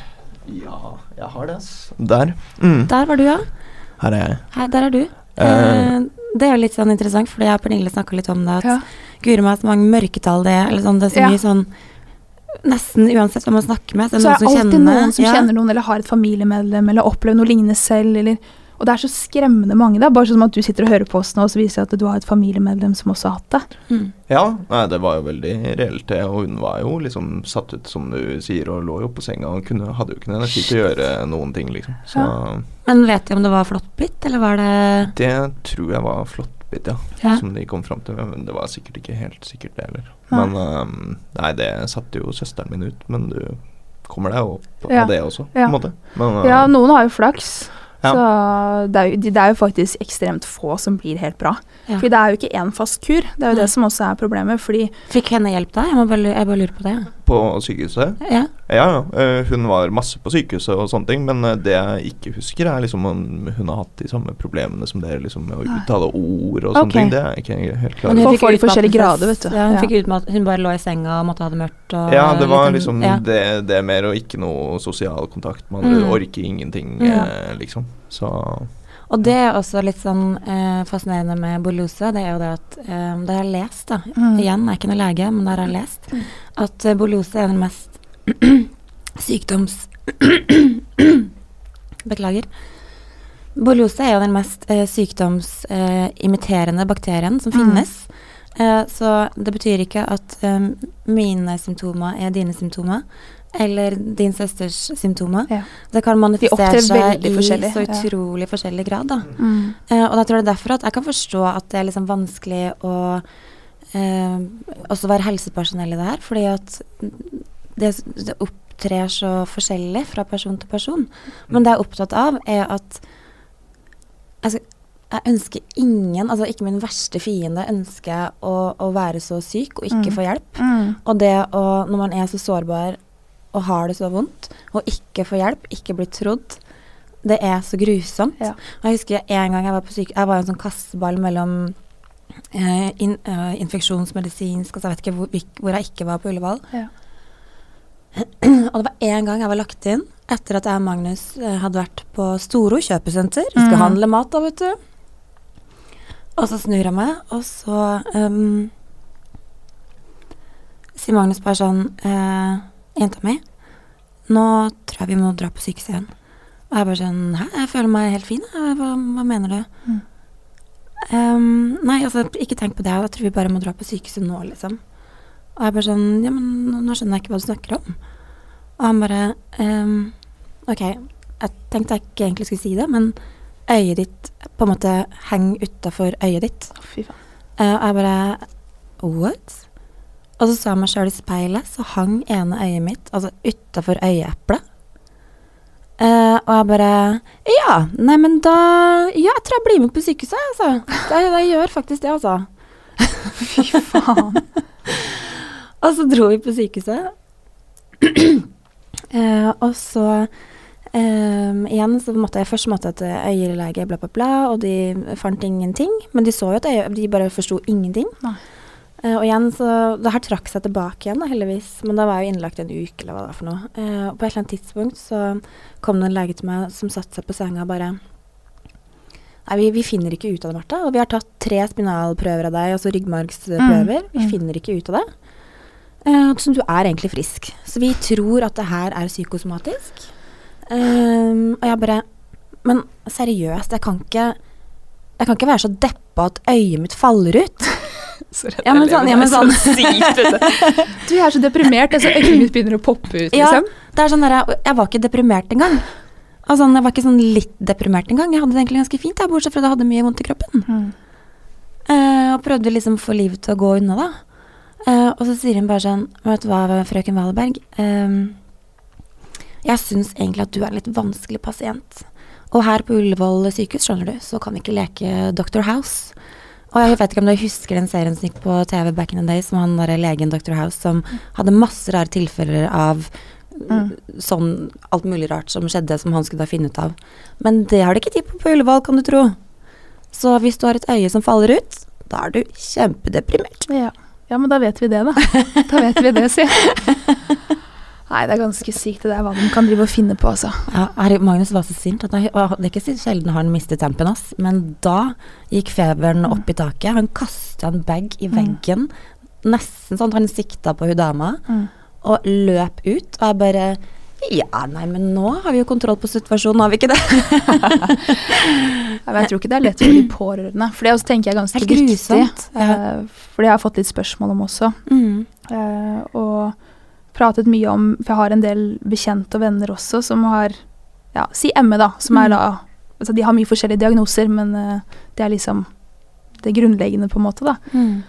Speaker 3: ja, jeg har det. Der. Mm.
Speaker 1: Der var du, ja.
Speaker 3: Her er jeg.
Speaker 1: Her, der er du.
Speaker 3: Uh,
Speaker 1: Eh, det er jo litt sånn interessant, for jeg og Pernille snakka litt om det, at
Speaker 2: Ja.
Speaker 1: Guri meg så mange mørketall det er, eller sånn, det er så
Speaker 2: Ja.
Speaker 1: mye sånn Nesten uansett hvem man snakker med, så er
Speaker 2: Så
Speaker 1: det
Speaker 2: er det alltid
Speaker 1: kjenner
Speaker 2: noen som
Speaker 1: ja.
Speaker 2: kjenner noen, eller har et familiemedlem, eller opplever noe lignende selv, eller Og det er så skremmende mange, da. Bare sånn at du sitter og hører på oss nå, og så viser det at du har et familiemedlem som også har hatt det.
Speaker 1: Mm.
Speaker 3: Ja, nei, det var jo veldig reelt, det. Og hun var jo liksom satt ut, som du sier, og lå jo på senga og kunne, hadde jo ikke noe energi til å gjøre noen ting, liksom. Så
Speaker 1: Men vet de om det var flåttbitt, eller var det
Speaker 3: det tror jeg var flåttbitt, ja.
Speaker 1: Ja.
Speaker 3: Som de kom fram til. Men det var sikkert ikke helt sikkert, det heller.
Speaker 2: Nei.
Speaker 3: Men um, nei, det satte jo søsteren min ut. Men du kommer deg opp
Speaker 2: Ja.
Speaker 3: av det også, på en måte. Men, uh,
Speaker 2: Ja, noen har jo flaks.
Speaker 3: Ja.
Speaker 2: Så det er, jo, det er jo faktisk ekstremt få som blir helt bra.
Speaker 1: Ja.
Speaker 2: Fordi det er jo ikke én fast kur. Det er jo
Speaker 1: Nei.
Speaker 2: det som også er problemet. Fordi
Speaker 1: Fikk henne hjelp da? Jeg, må bare, jeg bare lurer på det.
Speaker 3: På sykehuset
Speaker 1: Ja.
Speaker 3: Ja, ja. øh, hun var masse på sykehuset og sånne ting, men øh, det jeg ikke husker, er liksom om hun har hatt de samme problemene som dere, liksom med å uttale ord og sånne okay. ting. Det er ikke helt klar
Speaker 1: Men hun fikk at
Speaker 2: forskjellige grader, vet du.
Speaker 1: Ja, hun
Speaker 2: Ja.
Speaker 1: fikk ut med at hun bare lå i senga og måtte ha det mørkt. Og
Speaker 3: Ja, det var
Speaker 1: litt
Speaker 3: liksom
Speaker 1: ja.
Speaker 3: det, det mer og ikke noe sosial kontakt. Man
Speaker 1: Mm.
Speaker 3: orker ingenting,
Speaker 1: Ja.
Speaker 3: eh, liksom. Så
Speaker 1: Og det er også litt sånn eh, fascinerende med borreliose, det er jo det at eh, det har jeg lest, da,
Speaker 2: Mm.
Speaker 1: igjen, jeg er ikke noen lege, men det har jeg lest, at eh, borreliose er den mest *clears throat* sykdoms... *clears throat* Beklager. Borreliose er jo den mest eh, sykdomsimiterende bakterien som
Speaker 2: Mm.
Speaker 1: finnes. Eh, så det betyr ikke at eh, mine symptomer er dine symptomer, eller din søsters symptomer.
Speaker 2: Ja.
Speaker 1: Det kan manifestere
Speaker 2: opptrer
Speaker 1: seg i
Speaker 2: så
Speaker 1: så
Speaker 2: ja.
Speaker 1: utrolig forskjellig grad. Da.
Speaker 2: Mm.
Speaker 1: Uh, og da tror jeg det er derfor at jeg kan forstå at det er liksom vanskelig å uh, også være helsepersonell i det her, fordi at det, det opptrer så forskjellig fra person til person. Men det jeg er opptatt av, er at altså, jeg ønsker ingen, altså ikke min verste fiende, ønsker å, å være så syk og ikke
Speaker 2: Mm.
Speaker 1: få hjelp.
Speaker 2: Mm.
Speaker 1: Og det å, når man er så sårbar og har det så vondt, og ikke får hjelp, ikke blir trodd, det er så grusomt.
Speaker 2: Ja.
Speaker 1: Og jeg husker en gang jeg var på syke, jeg var en sånn kasteball mellom eh, in, eh, infeksjonsmedisinsk, altså jeg vet ikke hvor, hvor jeg ikke var på Ullevål.
Speaker 2: Ja. *clears throat*
Speaker 1: Og det var en gang jeg var lagt inn etter at jeg og Magnus eh, hadde vært på Storo kjøpesenter. Vi skulle
Speaker 2: Mm.
Speaker 1: handle mat da, vet du. Og så snur jeg meg, og så um, sier Magnus bare sånn eh, Jenta mi, nå tror jeg vi må dra på sykehuset igjen. Og jeg bare sånn Hæ, jeg føler meg helt fin. Hva, hva mener du?
Speaker 2: Mm.
Speaker 1: Um, nei, altså, ikke tenk på det. Jeg tror vi bare må dra på sykehuset nå, liksom. Og jeg bare sånn Ja, men nå, skjønner jeg ikke hva du snakker om. Og han bare um, Ok, jeg tenkte jeg ikke egentlig skulle si det, men øyet ditt på en måte henger utafor øyet ditt.
Speaker 2: Fy faen.
Speaker 1: Uh, og jeg bare What? Og så så jeg meg sjøl i speilet, så hang ene øyet mitt altså utafor øyeeplet. Uh, og jeg bare Ja, nei, men da Ja, jeg tror jeg blir med på sykehuset, altså. Jeg, jeg gjør faktisk det, altså. *laughs*
Speaker 2: Fy faen. *laughs*
Speaker 1: Og så dro vi på sykehuset. uh, *clears throat* og så um, igjen så måtte jeg først måtte jeg til øyelege, bla, bla, bla, og de fant ingenting. Men de så jo at øye, De bare forsto ingenting.
Speaker 2: Nei.
Speaker 1: Eh, og igjen så Det her trakk seg tilbake igjen, da, heldigvis. Men da var jeg jo innlagt en uke, eller hva det var for noe. Uh, og på et eller annet tidspunkt så kom det en lege til meg som satte seg på senga og bare Nei, vi, vi finner ikke ut av det, Martha. Og vi har tatt tre spinalprøver av deg, altså ryggmargsprøver.
Speaker 2: Mm,
Speaker 1: Vi
Speaker 2: mm.
Speaker 1: finner ikke ut av det. Uh, så du er egentlig frisk. Så vi tror at det her er psykosomatisk. Ehm, og jeg bare Men seriøst, jeg kan ikke Jeg kan ikke være så deppa at øyet mitt faller ut.
Speaker 2: Så redd
Speaker 1: Ja, men sånn, ja, men sånn. *laughs*
Speaker 2: så du. Jeg er så deprimert, Altså, øynene mitt begynner å poppe ut,
Speaker 1: Ja,
Speaker 2: liksom.
Speaker 1: det er sånn der, jeg, jeg var ikke deprimert engang. Altså, jeg var ikke sånn litt deprimert engang. Jeg hadde det egentlig ganske fint, jeg, bortsett fra at jeg hadde mye vondt i kroppen.
Speaker 2: Mm.
Speaker 1: Uh, og prøvde liksom å få livet til å gå unna, da. Uh, og så sier hun bare sånn Vet du hva, frøken Valeberg. Uh, jeg syns egentlig at du er en litt vanskelig pasient. Og her på Ullevål sykehus, skjønner du, så kan vi ikke leke Dr. House. Og jeg vet ikke om du husker den serien som gikk på TV back in the day, som han der legen Dr. House, som hadde masse rare tilfeller av
Speaker 2: Mm.
Speaker 1: sånn alt mulig rart som skjedde, som han skulle da finne ut av. Men det har de ikke tid på på Ullevål, kan du tro. Så hvis du har et øye som faller ut, da er du kjempedeprimert.
Speaker 2: Ja. ja, men da vet vi det, da. Da vet vi det, si. *laughs* Nei, det er ganske sykt det der hva de kan drive og finne på, altså.
Speaker 1: Ja, Magnus var så sint. At og det er ikke så sjelden han mister tempen, hans, Men da gikk feberen opp i taket. Han kasta en bag i veggen, nesten sånn at han sikta på hun dama,
Speaker 2: Mm.
Speaker 1: og løp ut. Og jeg bare Ja, nei, men nå har vi jo kontroll på situasjonen, har vi ikke det? *laughs*
Speaker 2: Ja, Jeg tror ikke det er lett for de pårørende. For det også tenker jeg er ganske
Speaker 1: Helt
Speaker 2: viktig.
Speaker 1: ja.
Speaker 2: eh, For det har jeg fått litt spørsmål om også.
Speaker 1: Mm.
Speaker 2: Uh, og pratet mye om For jeg har en del bekjente og venner også som har Ja, si ME, da. Som er
Speaker 1: Mm.
Speaker 2: da altså De har mye forskjellige diagnoser, men uh, det er liksom det grunnleggende, på en måte, da.
Speaker 1: Mm.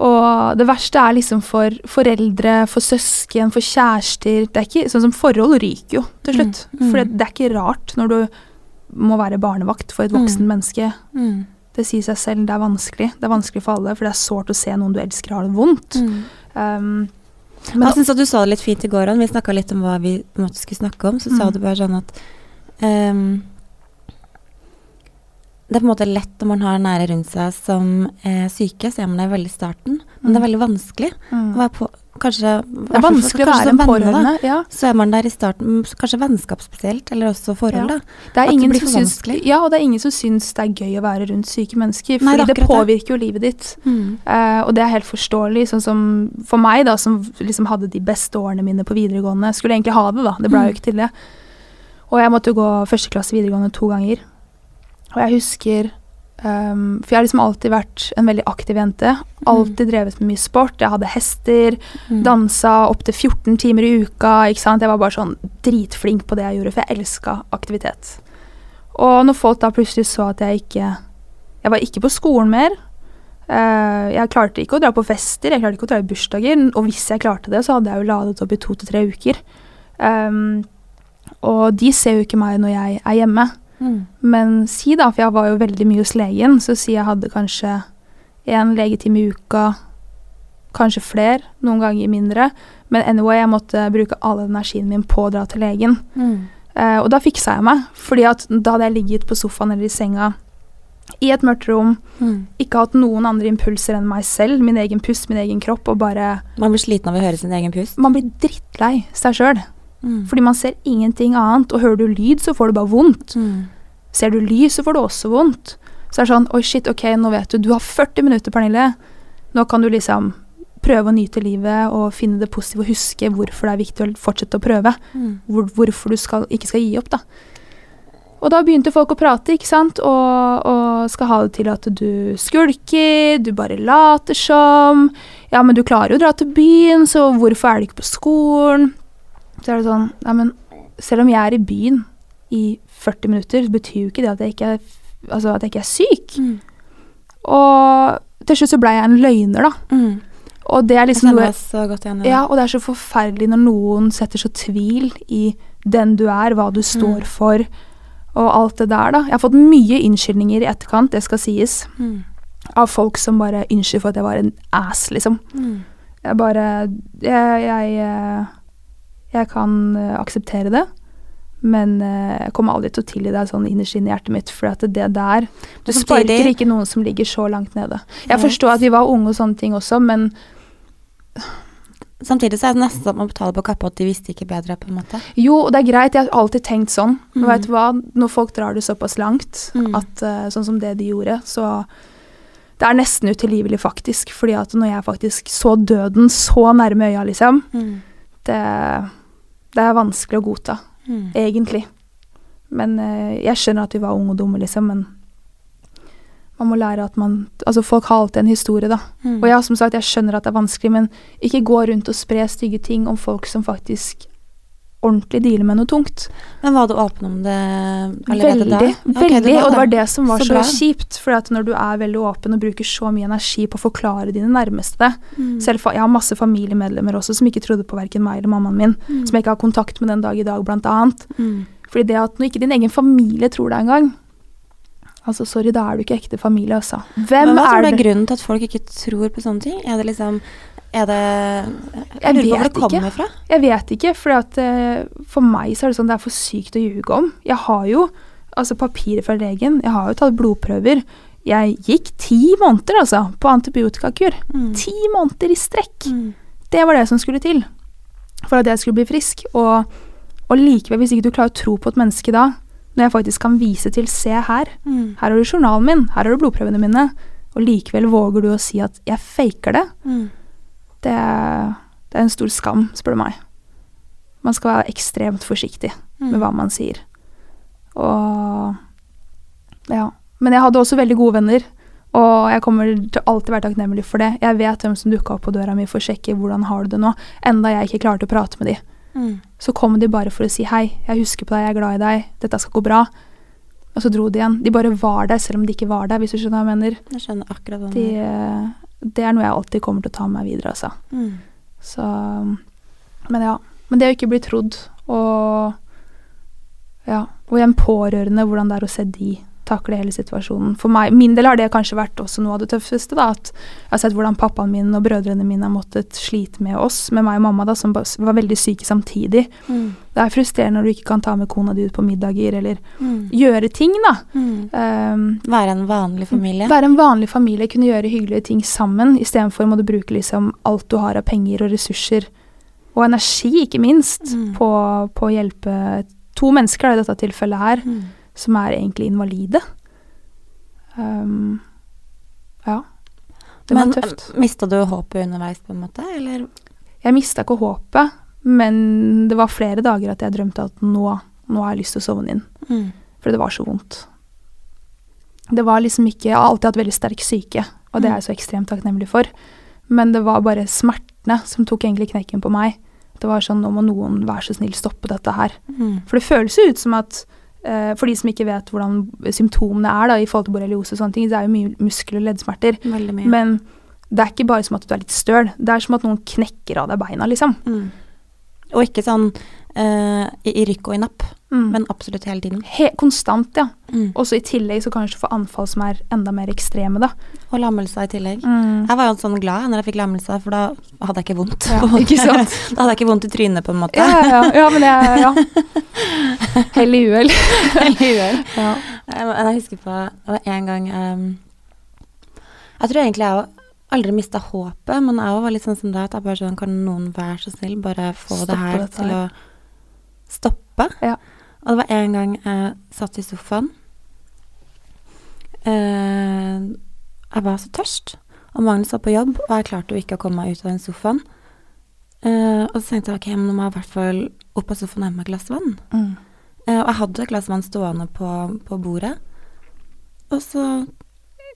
Speaker 2: Og det verste er liksom for foreldre, for søsken, for kjærester. Det er ikke, sånn som Forhold ryker jo til slutt.
Speaker 1: Mm, mm.
Speaker 2: For det, det er ikke rart når du må være barnevakt for et voksen
Speaker 1: Mm.
Speaker 2: menneske.
Speaker 1: Mm.
Speaker 2: Det sier seg selv, det er vanskelig. Det er vanskelig for alle, for det er sårt å se noen du elsker har det vondt.
Speaker 1: Mm.
Speaker 2: Um,
Speaker 1: Men jeg syns at du sa det litt fint i går, òg. Vi snakka litt om hva vi måte skulle snakke om. Så sa
Speaker 2: Mm.
Speaker 1: du bare sånn at um, Det er på en måte lett når man har nære rundt seg som er syke, så er man det veldig i starten. Men det er veldig vanskelig
Speaker 2: mm.
Speaker 1: å være på Kanskje
Speaker 2: Det er vanskelig å være en pårørende. Ja.
Speaker 1: Så er man der i starten, kanskje vennskap spesielt, eller også forhold,
Speaker 2: Ja.
Speaker 1: da.
Speaker 2: Det er
Speaker 1: det
Speaker 2: ingen
Speaker 1: blir
Speaker 2: som syns, ja, og det er ingen som syns det er gøy å være rundt syke mennesker.
Speaker 1: for
Speaker 2: Fordi
Speaker 1: det
Speaker 2: det,
Speaker 1: det.
Speaker 2: påvirker jo livet ditt.
Speaker 1: Mm.
Speaker 2: Uh, og det er helt forståelig. Sånn som for meg, da, som liksom hadde de beste årene mine på videregående. Skulle egentlig ha det, da. Det ble
Speaker 1: Mm.
Speaker 2: jo ikke til det. Og jeg måtte jo gå første klasse videregående to ganger. Og jeg husker um, For jeg har liksom alltid vært en veldig aktiv jente. Alltid drevet med mye sport. Jeg hadde hester,
Speaker 1: Mm.
Speaker 2: dansa opptil 14 timer i uka. ikke sant? Jeg var bare sånn dritflink på det jeg gjorde, for jeg elska aktivitet. Og når folk da plutselig så at jeg ikke Jeg var ikke på skolen mer. Uh, jeg klarte ikke å dra på fester, jeg klarte ikke å dra i bursdager. Og hvis jeg klarte det, så hadde jeg jo ladet opp i to til tre uker. Um, og de ser jo ikke meg når jeg er hjemme.
Speaker 1: Mm.
Speaker 2: Men si da, for jeg var jo veldig mye hos legen, så si jeg hadde kanskje én legetime i uka, kanskje flere, noen ganger mindre. Men anyway, jeg måtte bruke all energien min på å dra til legen.
Speaker 1: Mm.
Speaker 2: Eh, og da fiksa jeg meg, fordi at da hadde jeg ligget på sofaen eller i senga i et mørkt rom,
Speaker 1: Mm.
Speaker 2: ikke hatt noen andre impulser enn meg selv, min egen pust, min egen kropp, og bare
Speaker 1: Man blir sliten av å høre sin egen pust.
Speaker 2: Man blir drittlei seg sjøl.
Speaker 1: Mm.
Speaker 2: Fordi man ser ingenting annet, og hører du lyd, så får du bare vondt.
Speaker 1: Mm.
Speaker 2: Ser du lys, så får du også vondt. Så er det sånn Oi, shit, ok, nå vet du. Du har 40 minutter, Pernille. Nå kan du liksom prøve å nyte livet og finne det positive og huske hvorfor det er viktig å fortsette å prøve.
Speaker 1: Mm.
Speaker 2: Hvor, hvorfor du skal, ikke skal gi opp, da. Og da begynte folk å prate, ikke sant, og, og skal ha det til at du skulker, du bare later som. Ja, men du klarer jo å dra til byen, så hvorfor er du ikke på skolen? Så er det sånn Nei, men selv om jeg er i byen i 40 minutter, så betyr jo ikke det at jeg ikke er, altså at jeg ikke er syk.
Speaker 1: Mm.
Speaker 2: Og til slutt så blei jeg en løgner, da.
Speaker 1: Mm.
Speaker 2: Og det er liksom noe
Speaker 1: igjen
Speaker 2: ja, og det er så forferdelig når noen setter så tvil i den du er, hva du står
Speaker 1: Mm.
Speaker 2: for, og alt det der, da. Jeg har fått mye innskyldninger i etterkant, det skal sies,
Speaker 1: Mm.
Speaker 2: av folk som bare unnskylder for at jeg var en ass, liksom.
Speaker 1: Mm.
Speaker 2: Jeg bare Jeg, jeg, eh, jeg kan eh, akseptere det, men eh, jeg kommer aldri til å tilgi deg sånn innerst inne i hjertet mitt, for at det der Du sparker ikke noen som ligger så langt nede. Jeg forstår at vi var unge og sånne ting også, men
Speaker 1: Samtidig så er det nesten som å betale på kappa at de visste ikke bedre, på en måte.
Speaker 2: Jo, og det er greit, jeg har alltid tenkt sånn. Men
Speaker 1: Mm.
Speaker 2: vet du hva, når folk drar det såpass langt,
Speaker 1: Mm.
Speaker 2: at eh, sånn som det de gjorde, så Det er nesten utilgivelig, faktisk. Fordi at når jeg faktisk så døden så nærme øya, liksom,
Speaker 1: Mm.
Speaker 2: det, det er vanskelig å godta.
Speaker 1: Mm.
Speaker 2: Egentlig. Men eh, jeg skjønner at vi var unge og dumme, liksom, men man må lære at man Altså, folk har alltid en historie, da.
Speaker 1: Mm.
Speaker 2: Og ja, som sagt, jeg skjønner at det er vanskelig, men ikke gå rundt og spre stygge ting om folk som faktisk ordentlig dealer med noe tungt.
Speaker 1: Men var du åpen om det allerede
Speaker 2: Veldig.
Speaker 1: da? Ok,
Speaker 2: veldig, og det var det som var
Speaker 1: Så
Speaker 2: så, kjipt. For når du er veldig åpen og bruker så mye energi på å forklare dine nærmeste
Speaker 1: Mm.
Speaker 2: Selv Jeg har masse familiemedlemmer også som ikke trodde på verken meg eller mammaen min.
Speaker 1: Mm.
Speaker 2: Som jeg ikke har kontakt med den dag i dag, blant annet.
Speaker 1: Mm.
Speaker 2: Fordi det at når ikke din egen familie tror deg engang Altså, sorry, da er du ikke ekte familie, altså. Hvem
Speaker 1: Men hva tror
Speaker 2: er
Speaker 1: du er grunnen til at folk ikke tror på sånne ting? Er det liksom Er det Jeg, lurer på hvor det kommer fra.
Speaker 2: Jeg vet ikke, for at, eh, for meg så er det sånn det er for sykt å ljuge om. Jeg har jo altså papirer fra legen, jeg har jo tatt blodprøver. Jeg gikk ti måneder altså, på antibiotikakur.
Speaker 1: Mm.
Speaker 2: Ti måneder i strekk.
Speaker 1: Mm.
Speaker 2: Det var det som skulle til for at jeg skulle bli frisk. Og, og likevel, hvis ikke du klarer å tro på et menneske da, når jeg faktisk kan vise til Se her,
Speaker 1: Mm.
Speaker 2: her har du journalen min, her har du blodprøvene mine, og likevel våger du å si at jeg faker det,
Speaker 1: Mm.
Speaker 2: Det er, det er en stor skam, spør du meg. Man skal være ekstremt forsiktig
Speaker 1: Mm.
Speaker 2: med hva man sier. Og ja. Men jeg hadde også veldig gode venner, og jeg kommer til alltid være takknemlig for det. Jeg vet hvem som dukka opp på døra mi for å sjekke hvordan har du det nå, enda jeg ikke klarte å prate med de.
Speaker 1: Mm.
Speaker 2: Så kom de bare for å si hei, jeg husker på deg, jeg er glad i deg, dette skal gå bra. Og så dro de igjen. De bare var der selv om de ikke var der, hvis du skjønner hva jeg mener.
Speaker 1: Jeg skjønner akkurat hva du
Speaker 2: De,
Speaker 1: mener.
Speaker 2: Det er noe jeg alltid kommer til å ta med meg videre, altså.
Speaker 1: Mm.
Speaker 2: Så Men ja. Men det å ikke bli trodd, og Ja. Og igjen pårørende, hvordan det er å se de takle hele situasjonen. For meg, min del har det kanskje vært også noe av det tøffeste. da, At jeg har sett hvordan pappaen min og brødrene mine har måttet slite med oss, med meg og mamma, da, som var veldig syke samtidig.
Speaker 1: Mm.
Speaker 2: Det er frustrerende når du ikke kan ta med kona di ut på middager, eller
Speaker 1: Mm.
Speaker 2: gjøre ting, da.
Speaker 1: Mm.
Speaker 2: Um,
Speaker 1: Være en vanlig familie.
Speaker 2: være en vanlig familie, kunne gjøre hyggelige ting sammen, istedenfor må du bruke liksom alt du har av penger og ressurser, og energi, ikke minst,
Speaker 1: Mm.
Speaker 2: på, på å hjelpe to mennesker da, i dette tilfellet her,
Speaker 1: Mm.
Speaker 2: Som er egentlig invalide. Um, ja. Det var
Speaker 1: Men
Speaker 2: tøft.
Speaker 1: mista du håpet underveis, på en måte, eller?
Speaker 2: Jeg mista ikke håpet, men det var flere dager at jeg drømte at nå, nå har jeg lyst til å sovne inn.
Speaker 1: Mm.
Speaker 2: For det var så vondt. Det var liksom ikke Jeg har alltid hatt veldig sterk syke, og det er jeg så ekstremt takknemlig for. Men det var bare smertene som tok egentlig knekken på meg. Det var sånn Nå må noen være så snill stoppe dette her.
Speaker 1: Mm.
Speaker 2: For det føles jo ut som at For de som ikke vet hvordan symptomene er da, i forhold til borreliose og sånne ting, det er jo mye muskel- og leddsmerter. Men det er ikke bare som at du er litt støl. Det er som at noen knekker av deg beina, liksom.
Speaker 1: mm. Og ikke sånn eh, i, i rykk og i napp,
Speaker 2: Mm.
Speaker 1: men absolutt hele tiden.
Speaker 2: He konstant, ja.
Speaker 1: Mm.
Speaker 2: Og så i tillegg så kanskje få anfall som er enda mer ekstreme, da.
Speaker 1: Og lammelse i tillegg.
Speaker 2: Mm.
Speaker 1: Jeg var jo sånn glad når jeg fikk lammelse, for da hadde jeg ikke vondt.
Speaker 2: Ja, *laughs* ikke?
Speaker 1: Da hadde jeg ikke vondt i trynet, på en måte.
Speaker 2: Ja, ja, ja, ja, men jeg *laughs* Ja. Hell i uhell.
Speaker 1: Likevel. *laughs*
Speaker 2: Ja.
Speaker 1: Jeg, men jeg husker på det var en gang um, Jeg tror egentlig jeg òg aldri mista håpet, men jeg var litt sånn som deg, at jeg bare sånn Kan noen være så snill bare få det her til å stoppe?
Speaker 2: Ja.
Speaker 1: Og det var en gang jeg satt i sofaen. Eh, jeg var så tørst, og Magnus var på jobb, og jeg klarte jo ikke å komme meg ut av den sofaen. Eh, og så tenkte jeg ok, men nå må jeg i hvert fall opp av sofaen og hente meg et glass vann.
Speaker 2: Mm.
Speaker 1: Eh, og jeg hadde et glass vann stående på, på bordet. Og så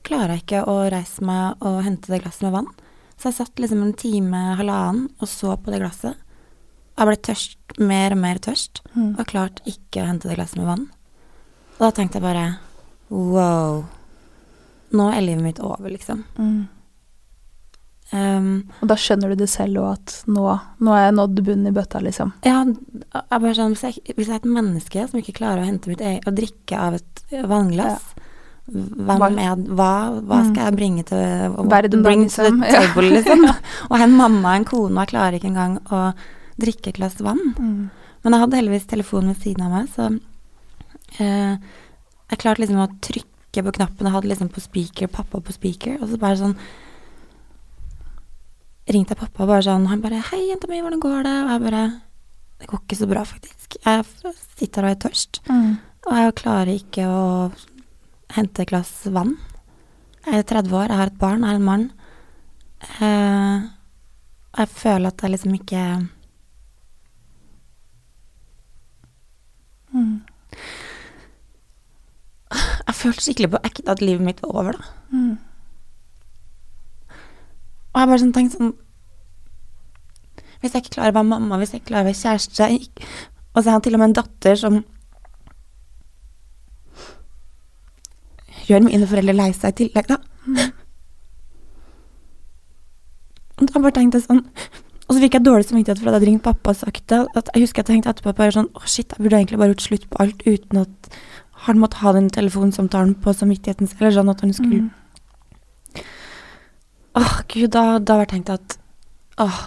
Speaker 1: klarer jeg ikke å reise meg og hente det glasset med vann. Så jeg satt liksom en time, halvannen, og så på det glasset. Jeg ble tørst, mer og mer tørst,
Speaker 2: Mm.
Speaker 1: og klarte ikke å hente det glasset med vann. Og da tenkte jeg bare wow. Nå er livet mitt over, liksom.
Speaker 2: Mm.
Speaker 1: Um,
Speaker 2: Og da skjønner du det selv òg, at nå, nå er jeg nådd bunnen i bøtta, liksom.
Speaker 1: ja, jeg bare sånn, hvis, jeg, hvis jeg er et menneske som ikke klarer å hente mitt eget Å drikke av et vannglass, hvem
Speaker 2: Hva-
Speaker 1: er, hva, hva
Speaker 2: Mm.
Speaker 1: skal jeg bringe til
Speaker 2: Verden
Speaker 1: bring to the
Speaker 2: liksom. *laughs* Ja.
Speaker 1: table, liksom? og en mamma og en kone, og jeg klarer ikke engang å drikke et glass vann.
Speaker 2: Mm.
Speaker 1: Men jeg hadde heldigvis telefonen ved siden av meg, så eh, jeg klarte liksom å trykke på knappen. Jeg hadde liksom på speaker, pappa på speaker, og så bare sånn ringte jeg pappa bare sånn Han bare 'Hei, jenta mi, hvordan går det?' Og jeg bare 'Det går ikke så bra, faktisk. Jeg sitter og er tørst,
Speaker 2: Mm.
Speaker 1: og jeg klarer ikke å hente et glass vann'. Jeg er 30 år, jeg har et barn, jeg er en mann. Eh, jeg føler at jeg liksom ikke
Speaker 2: Mm.
Speaker 1: Jeg følte skikkelig på ekte at livet mitt var over, da.
Speaker 2: Mm.
Speaker 1: Og jeg bare sånn tenkte sånn Hvis jeg ikke klarer å være mamma, hvis jeg ikke klarer å være kjæreste jeg gikk- Og så har jeg til og med en datter som gjør mine foreldre lei seg i tillegg, da. Og da bare tenkte jeg sånn Og så fikk jeg dårlig samvittighet for at jeg hadde ringt pappa og sagt det. At jeg husker jeg tenkte etterpå bare sånn Å, shit, jeg burde egentlig bare gjort slutt på alt uten at han måtte ha den telefonsamtalen på samvittigheten eller sånn at han skulle
Speaker 2: Mm.
Speaker 1: Åh, gud, da, da har jeg tenkt at Åh,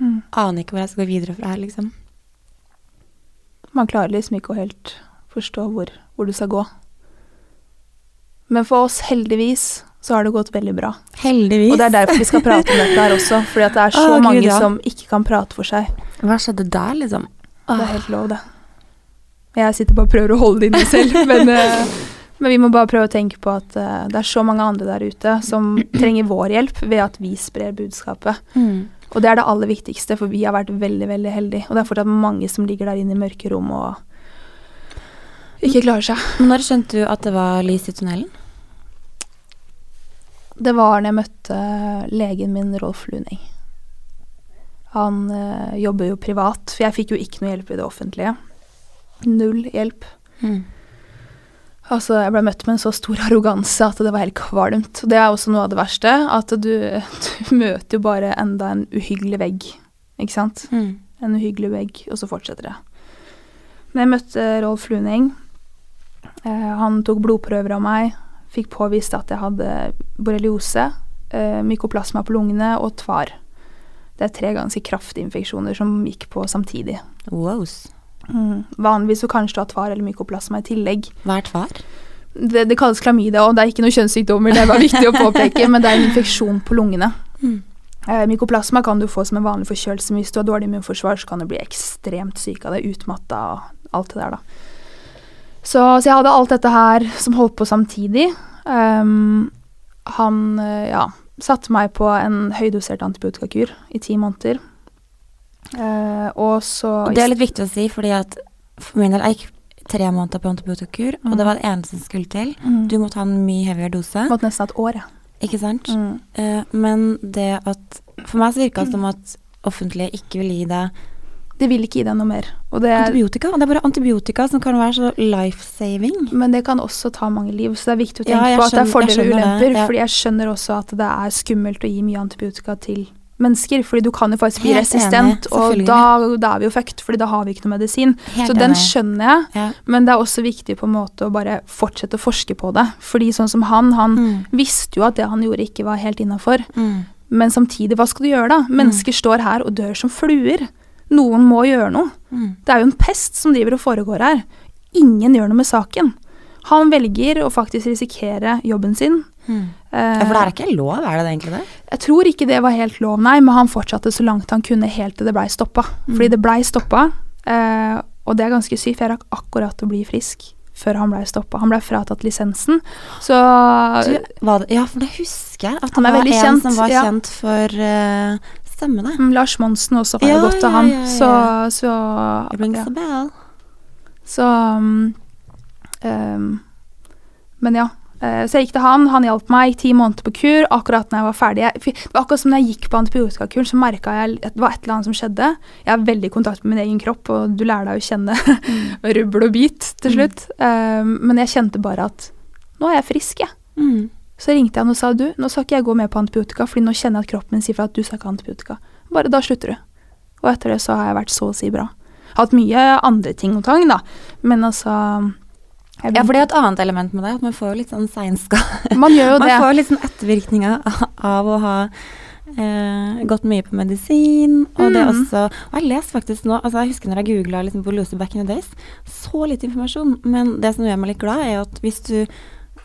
Speaker 2: Mm.
Speaker 1: aner ikke hvor jeg skal gå videre fra her, liksom.
Speaker 2: Man klarer liksom ikke å helt forstå hvor, hvor du skal gå. Men for oss, heldigvis, så har det gått veldig bra.
Speaker 1: Heldigvis.
Speaker 2: Og det er derfor vi skal prate om dette her også, fordi det er så *laughs*
Speaker 1: Å, Gud,
Speaker 2: mange
Speaker 1: ja.
Speaker 2: som ikke kan prate for seg.
Speaker 1: Hva skjedde der, liksom?
Speaker 2: Det er helt lov, det. Jeg sitter bare og prøver å holde det inne selv, *laughs* men, eh, men vi må bare prøve å tenke på at eh, det er så mange andre der ute som trenger vår hjelp ved at vi sprer budskapet.
Speaker 1: Mm.
Speaker 2: Og det er det aller viktigste, for vi har vært veldig, veldig heldige. Og det er fortsatt mange som ligger der inne i mørke rom og ikke klarer seg.
Speaker 1: Når skjønte du at det var lys i tunnelen?
Speaker 2: Det var når jeg møtte legen min, Rolf Luning. Han eh, jobber jo privat, for jeg fikk jo ikke noe hjelp i det offentlige. Null hjelp.
Speaker 1: Mm.
Speaker 2: Altså, jeg ble møtt med en så stor *laughs* arroganse at det var helt kvalmt. Det er også noe av det verste, at du, *laughs* du møter jo bare enda en uhyggelig vegg, ikke sant?
Speaker 1: Mm.
Speaker 2: En uhyggelig vegg, og så fortsetter det. Men jeg møtte Rolf Luning. Eh, han tok blodprøver av meg, fikk påvist at jeg hadde borreliose, eh, mykoplasma på lungene og tvar. Det er tre ganske kraftige infeksjoner som gikk på samtidig.
Speaker 1: Wow.
Speaker 2: Mm. Vanligvis så kanskje du har tvar eller mykoplasma i tillegg.
Speaker 1: Hva er tvar?
Speaker 2: Det, det kalles klamydia, og det er ikke noen kjønnssykdommer, det bare viktig å påpeke, men det er en infeksjon på lungene.
Speaker 1: Mm.
Speaker 2: Eh, mykoplasma kan du få som en vanlig forkjølelse, men hvis du har dårlig immunforsvar, så kan du bli ekstremt syk av det, utmatta og alt det der, da. Så, så jeg hadde alt dette her som holdt på samtidig. Ehm, han, eh, ja, satte meg på en høydosert antibiotikakur i ti måneder. Eh, og så
Speaker 1: Og det er litt viktig å si, fordi at for min del, jeg gikk tre måneder på antibiotikakur, og
Speaker 2: Mm.
Speaker 1: det var det eneste som skulle til.
Speaker 2: Mm.
Speaker 1: Du måtte ha en mye heavier dose,
Speaker 2: Måtte nesten ha et år, ja.
Speaker 1: ikke sant?
Speaker 2: Mm.
Speaker 1: Eh, men det at For meg så virka det som at offentlige ikke vil gi deg
Speaker 2: De vil ikke gi deg noe mer. Og det er,
Speaker 1: antibiotika. Det er bare antibiotika som kan være så life-saving.
Speaker 2: men det kan også ta mange liv, så det er viktig å
Speaker 1: Ja,
Speaker 2: tenke
Speaker 1: jeg
Speaker 2: på at det er fordeler og
Speaker 1: det,
Speaker 2: ulemper.
Speaker 1: ja.
Speaker 2: Fordi jeg skjønner også at det er skummelt å gi mye antibiotika til mennesker. Fordi du kan jo faktisk bli
Speaker 1: Helt
Speaker 2: resistent,
Speaker 1: enig,
Speaker 2: og da, da er vi jo fucked, fordi da har vi ikke noe medisin.
Speaker 1: Helt
Speaker 2: så den skjønner jeg,
Speaker 1: Ja.
Speaker 2: men det er også viktig på en måte å bare fortsette å forske på det. Fordi sånn som han, han
Speaker 1: Mm.
Speaker 2: visste jo at det han gjorde ikke var helt innafor.
Speaker 1: Mm.
Speaker 2: Men samtidig, hva skal du gjøre da? Mennesker står her og dør som fluer. Noen må gjøre noe.
Speaker 1: Mm.
Speaker 2: Det er jo en pest som driver og foregår her. Ingen gjør noe med saken. Han velger å faktisk risikere jobben sin.
Speaker 1: Mm.
Speaker 2: Eh,
Speaker 1: for det er ikke lov, er det det egentlig det?
Speaker 2: Jeg tror ikke det var helt lov, nei, men han fortsatte så langt han kunne helt til det blei stoppa.
Speaker 1: Mm.
Speaker 2: Fordi det blei stoppa, eh, og det er ganske sykt, jeg rakk akkurat å bli frisk før han blei stoppa. Han blei fratatt lisensen, så
Speaker 1: Du, det, ja, for det husker jeg. At det
Speaker 2: Han er
Speaker 1: var en
Speaker 2: kjent,
Speaker 1: som var
Speaker 2: ja.
Speaker 1: kjent for uh, stemmene.
Speaker 2: mm, Lars Monsen også har
Speaker 1: Ja,
Speaker 2: det godt av
Speaker 1: ja,
Speaker 2: han.
Speaker 1: ja, ja.
Speaker 2: Så, så ja. Så um, um, Men ja. eh, så jeg gikk til han, han hjalp meg. Ti måneder på kur. Akkurat når jeg var ferdig jeg, Det var akkurat som når jeg gikk på antibiotikakuren, så merka jeg at det var et eller annet som skjedde. Jeg er veldig i kontakt med min egen kropp, og du lærer deg å kjenne *laughs* rubbel og bit til slutt. Um, men jeg kjente bare at nå er jeg frisk, jeg.
Speaker 1: Mm.
Speaker 2: Så ringte jeg han og sa du, nå skal ikke jeg gå med på antibiotika, fordi nå kjenner jeg at kroppen min sier fra at du skal ikke ha antibiotika. Bare da slutter du. Og etter det så har jeg vært så å si bra. Hatt mye andre ting og tang, da, men altså jeg
Speaker 1: Ja, for det er et annet element med det. At man får litt sånn seinskade.
Speaker 2: Man gjør jo *laughs*
Speaker 1: Man
Speaker 2: det.
Speaker 1: får litt sånn ettervirkninger av å ha eh, gått mye på medisin. Og det
Speaker 2: Mm.
Speaker 1: også Og jeg leste faktisk nå altså Jeg husker når jeg googla liksom borreliose back in the days. Så litt informasjon. Men det som gjør meg litt glad, er at hvis du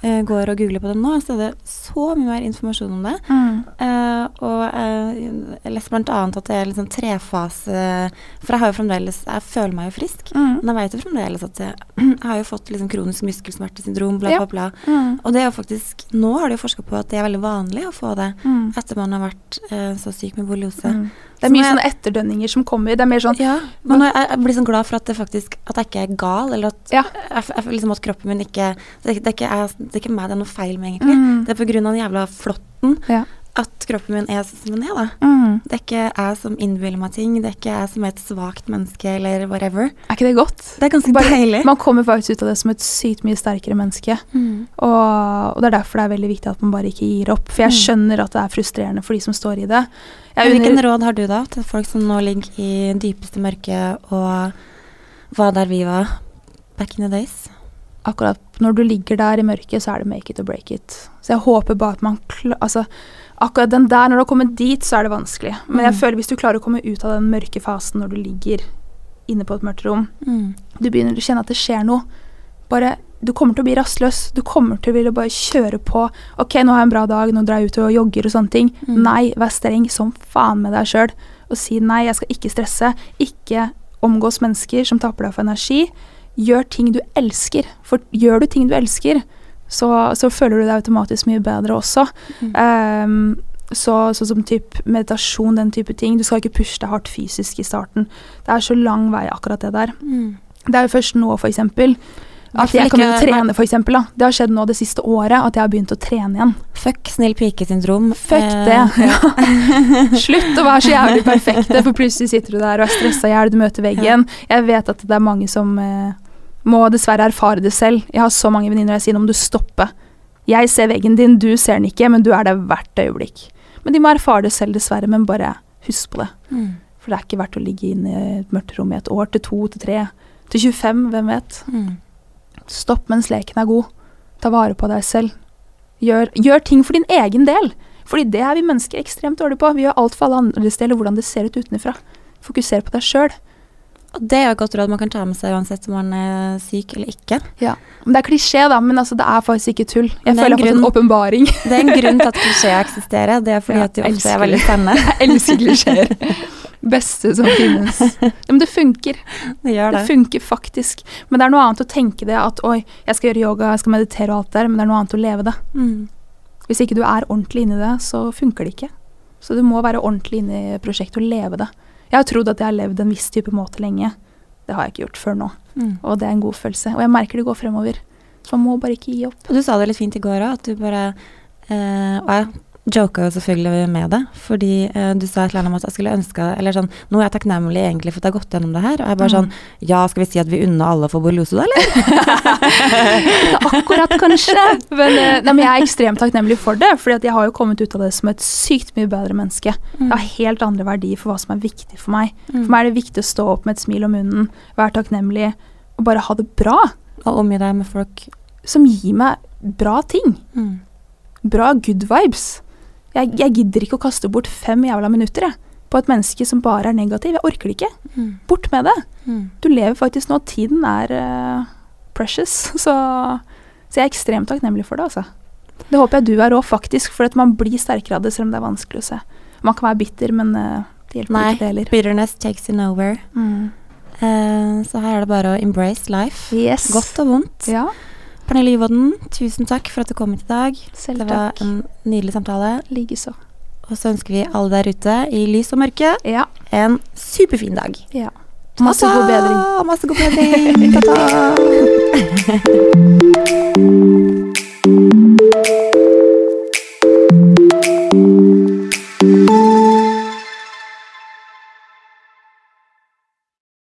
Speaker 1: eh, går og googler på det nå, så er det så mye mer informasjon om det.
Speaker 2: Mm.
Speaker 1: Uh, og uh, jeg leste annet at det er liksom trefase For jeg har jo fremdeles Jeg føler meg jo frisk.
Speaker 2: Mm.
Speaker 1: Men jeg vet jo fremdeles at jeg, *clears throat* jeg har jo fått liksom kronisk muskelsmertesyndrom, bla,
Speaker 2: bla,
Speaker 1: bla, bla.
Speaker 2: Mm.
Speaker 1: Og det er jo faktisk Nå har de jo forska på at det er veldig vanlig å få det
Speaker 2: Mm.
Speaker 1: etter man har vært så syk med borreliose.
Speaker 2: Det er mye sånne etterdønninger som kommer. Det er mer sånn
Speaker 1: Ja, men nå, jeg, jeg blir sånn glad for at det faktisk At jeg ikke er gal, eller at,
Speaker 2: Ja.
Speaker 1: jeg, jeg, liksom at kroppen min ikke det, det, er ikke, jeg, det er ikke meg det er noe feil med, egentlig.
Speaker 2: Mm.
Speaker 1: Det er av den jævla flåtten
Speaker 2: Ja.
Speaker 1: At kroppen min er sånn som den er, da.
Speaker 2: Mm.
Speaker 1: Det er ikke jeg som innbiller meg ting, det er ikke jeg som er et svakt menneske, eller whatever.
Speaker 2: Er ikke det godt?
Speaker 1: Det er ganske
Speaker 2: Bare-
Speaker 1: deilig.
Speaker 2: Man kommer faktisk ut av det som et sykt mye sterkere menneske.
Speaker 1: Mm.
Speaker 2: Og, og det er derfor det er veldig viktig at man bare ikke gir opp. For jeg
Speaker 1: Mm.
Speaker 2: skjønner at det er frustrerende for de som står i det.
Speaker 1: Hvilken råd har du da til folk som nå ligger i dypeste mørke og var der vi var back in the days?
Speaker 2: akkurat når du ligger der i mørket, så er det make it or break it. Så jeg håper bare at man klarer Altså, akkurat den der, når du har kommet dit, så er det vanskelig. Men jeg
Speaker 1: Mm.
Speaker 2: føler hvis du klarer å komme ut av den mørke fasen når du ligger inne på et mørkt rom,
Speaker 1: Mm.
Speaker 2: du begynner å kjenne at det skjer noe. Bare Du kommer til å bli rastløs. Du kommer til å ville bare kjøre på. Ok, nå har jeg en bra dag, nå drar jeg ut og jogger og sånne ting.
Speaker 1: Mm.
Speaker 2: Nei, vær streng som faen med deg sjøl. Og si nei, jeg skal ikke stresse. Ikke omgås mennesker som tapper deg for energi. Gjør ting du elsker. For gjør du ting du elsker, så, så føler du deg automatisk mye bedre også.
Speaker 1: Mm.
Speaker 2: Um, så, så, som typ meditasjon, den type ting. Du skal ikke pushe deg hardt fysisk i starten. Det er så lang vei, akkurat det der.
Speaker 1: Mm.
Speaker 2: Det er jo først nå, for eksempel, at jeg kan begynne å trene, for eksempel. Da. Det har skjedd nå det siste året at jeg har begynt å trene igjen.
Speaker 1: Fuck snill pike-syndrom.
Speaker 2: Fuck
Speaker 1: Eh,
Speaker 2: det. Ja. *laughs* Slutt å være så jævlig perfekte, for plutselig sitter du der og er stressa i hjel, du møter veggen. Jeg vet at det er mange som eh, må dessverre erfare det selv. Jeg har så mange venninner jeg sier nå må du stoppe. Jeg ser veggen din, du ser den ikke, men du er der hvert øyeblikk. Men de må erfare det selv, dessverre, men bare husk på det.
Speaker 1: Mm.
Speaker 2: For det er ikke verdt å ligge inne i et mørkt rom i et år, til to, til tre, til 25, hvem vet.
Speaker 1: Mm.
Speaker 2: Stopp mens leken er god. Ta vare på deg selv. Gjør, gjør ting for din egen del. Fordi det er vi mennesker ekstremt dårlige på. Vi gjør alt for alle andres del og hvordan det ser ut utenfra. Fokuser på deg sjøl.
Speaker 1: Og det er jo et godt råd man kan ta med seg uansett om man er syk eller ikke.
Speaker 2: Det er klisjé, da, men altså, det er faktisk ikke tull. Jeg
Speaker 1: Men er
Speaker 2: føler jeg har fått en åpenbaring. *laughs*
Speaker 1: Det er en grunn til at *laughs* klisjeer eksisterer. Det er fordi
Speaker 2: Ja,
Speaker 1: at de ofte
Speaker 2: elsker
Speaker 1: er veldig spennende. *laughs*
Speaker 2: Jeg elsker klisjeer. Beste som finnes. Ja, men det funker.
Speaker 1: Det gjør
Speaker 2: Det
Speaker 1: det.
Speaker 2: funker faktisk. Men det er noe annet å tenke det at oi, jeg skal gjøre yoga, jeg skal meditere og alt der, men det er noe annet å leve det.
Speaker 1: Mm.
Speaker 2: Hvis ikke du er ordentlig inni det, så funker det ikke. Så du må være ordentlig inne i prosjektet og leve det. Jeg har trodd at jeg har levd en viss type måte lenge, Det har jeg ikke gjort før nå,
Speaker 1: Mm.
Speaker 2: og det er en god følelse. Og jeg merker det går fremover. Så man må bare ikke gi opp.
Speaker 1: Og du sa det litt fint i går òg, at du bare jeg joka jo selvfølgelig med det, fordi eh, du sa et eller annet om at jeg skulle ønske Eller sånn Nå er jeg takknemlig egentlig for at jeg har gått gjennom det her. Og jeg bare
Speaker 2: Mm.
Speaker 1: sånn Ja, skal vi si at vi unner alle få borreliose, da, eller? *laughs*
Speaker 2: Akkurat, kanskje. Men, eh, nei, men jeg er ekstremt takknemlig for det, fordi jeg har jo kommet ut av det som et sykt mye bedre menneske. Jeg har helt andre verdier for hva som er viktig for meg. For meg er det viktig å stå opp med et smil om munnen, være takknemlig og bare ha det bra.
Speaker 1: Og omgi deg med folk
Speaker 2: Som gir meg bra ting.
Speaker 1: mm.
Speaker 2: Bra good vibes. Jeg, jeg gidder ikke å kaste bort fem jævla minutter jeg, på et menneske som bare er negativ. Jeg orker det ikke.
Speaker 1: Mm.
Speaker 2: Bort med det.
Speaker 1: Mm.
Speaker 2: Du lever faktisk nå. Tiden er uh, precious. *laughs* Så, så jeg er ekstremt takknemlig for det, altså. Det håper jeg du er òg, faktisk, for at man blir sterkere av det, selv om det er vanskelig å se. Man kan være bitter, men uh, det hjelper
Speaker 1: Nei,
Speaker 2: ikke det heller.
Speaker 1: bitterness takes you nowhere.
Speaker 2: Mm.
Speaker 1: Uh, så her er det bare å embrace life.
Speaker 2: Yes.
Speaker 1: Godt og vondt.
Speaker 2: Ja,
Speaker 1: Pernille Ivodden, tusen takk for at du kom hit i dag.
Speaker 2: selv takk.
Speaker 1: Det var en nydelig samtale.
Speaker 2: Likeså.
Speaker 1: Og så ønsker vi alle der ute, i lys og mørke,
Speaker 2: Ja.
Speaker 1: en superfin dag.
Speaker 2: ja. Masse god bedring. *laughs*
Speaker 1: Masse god bedring. Ta-ta. *laughs*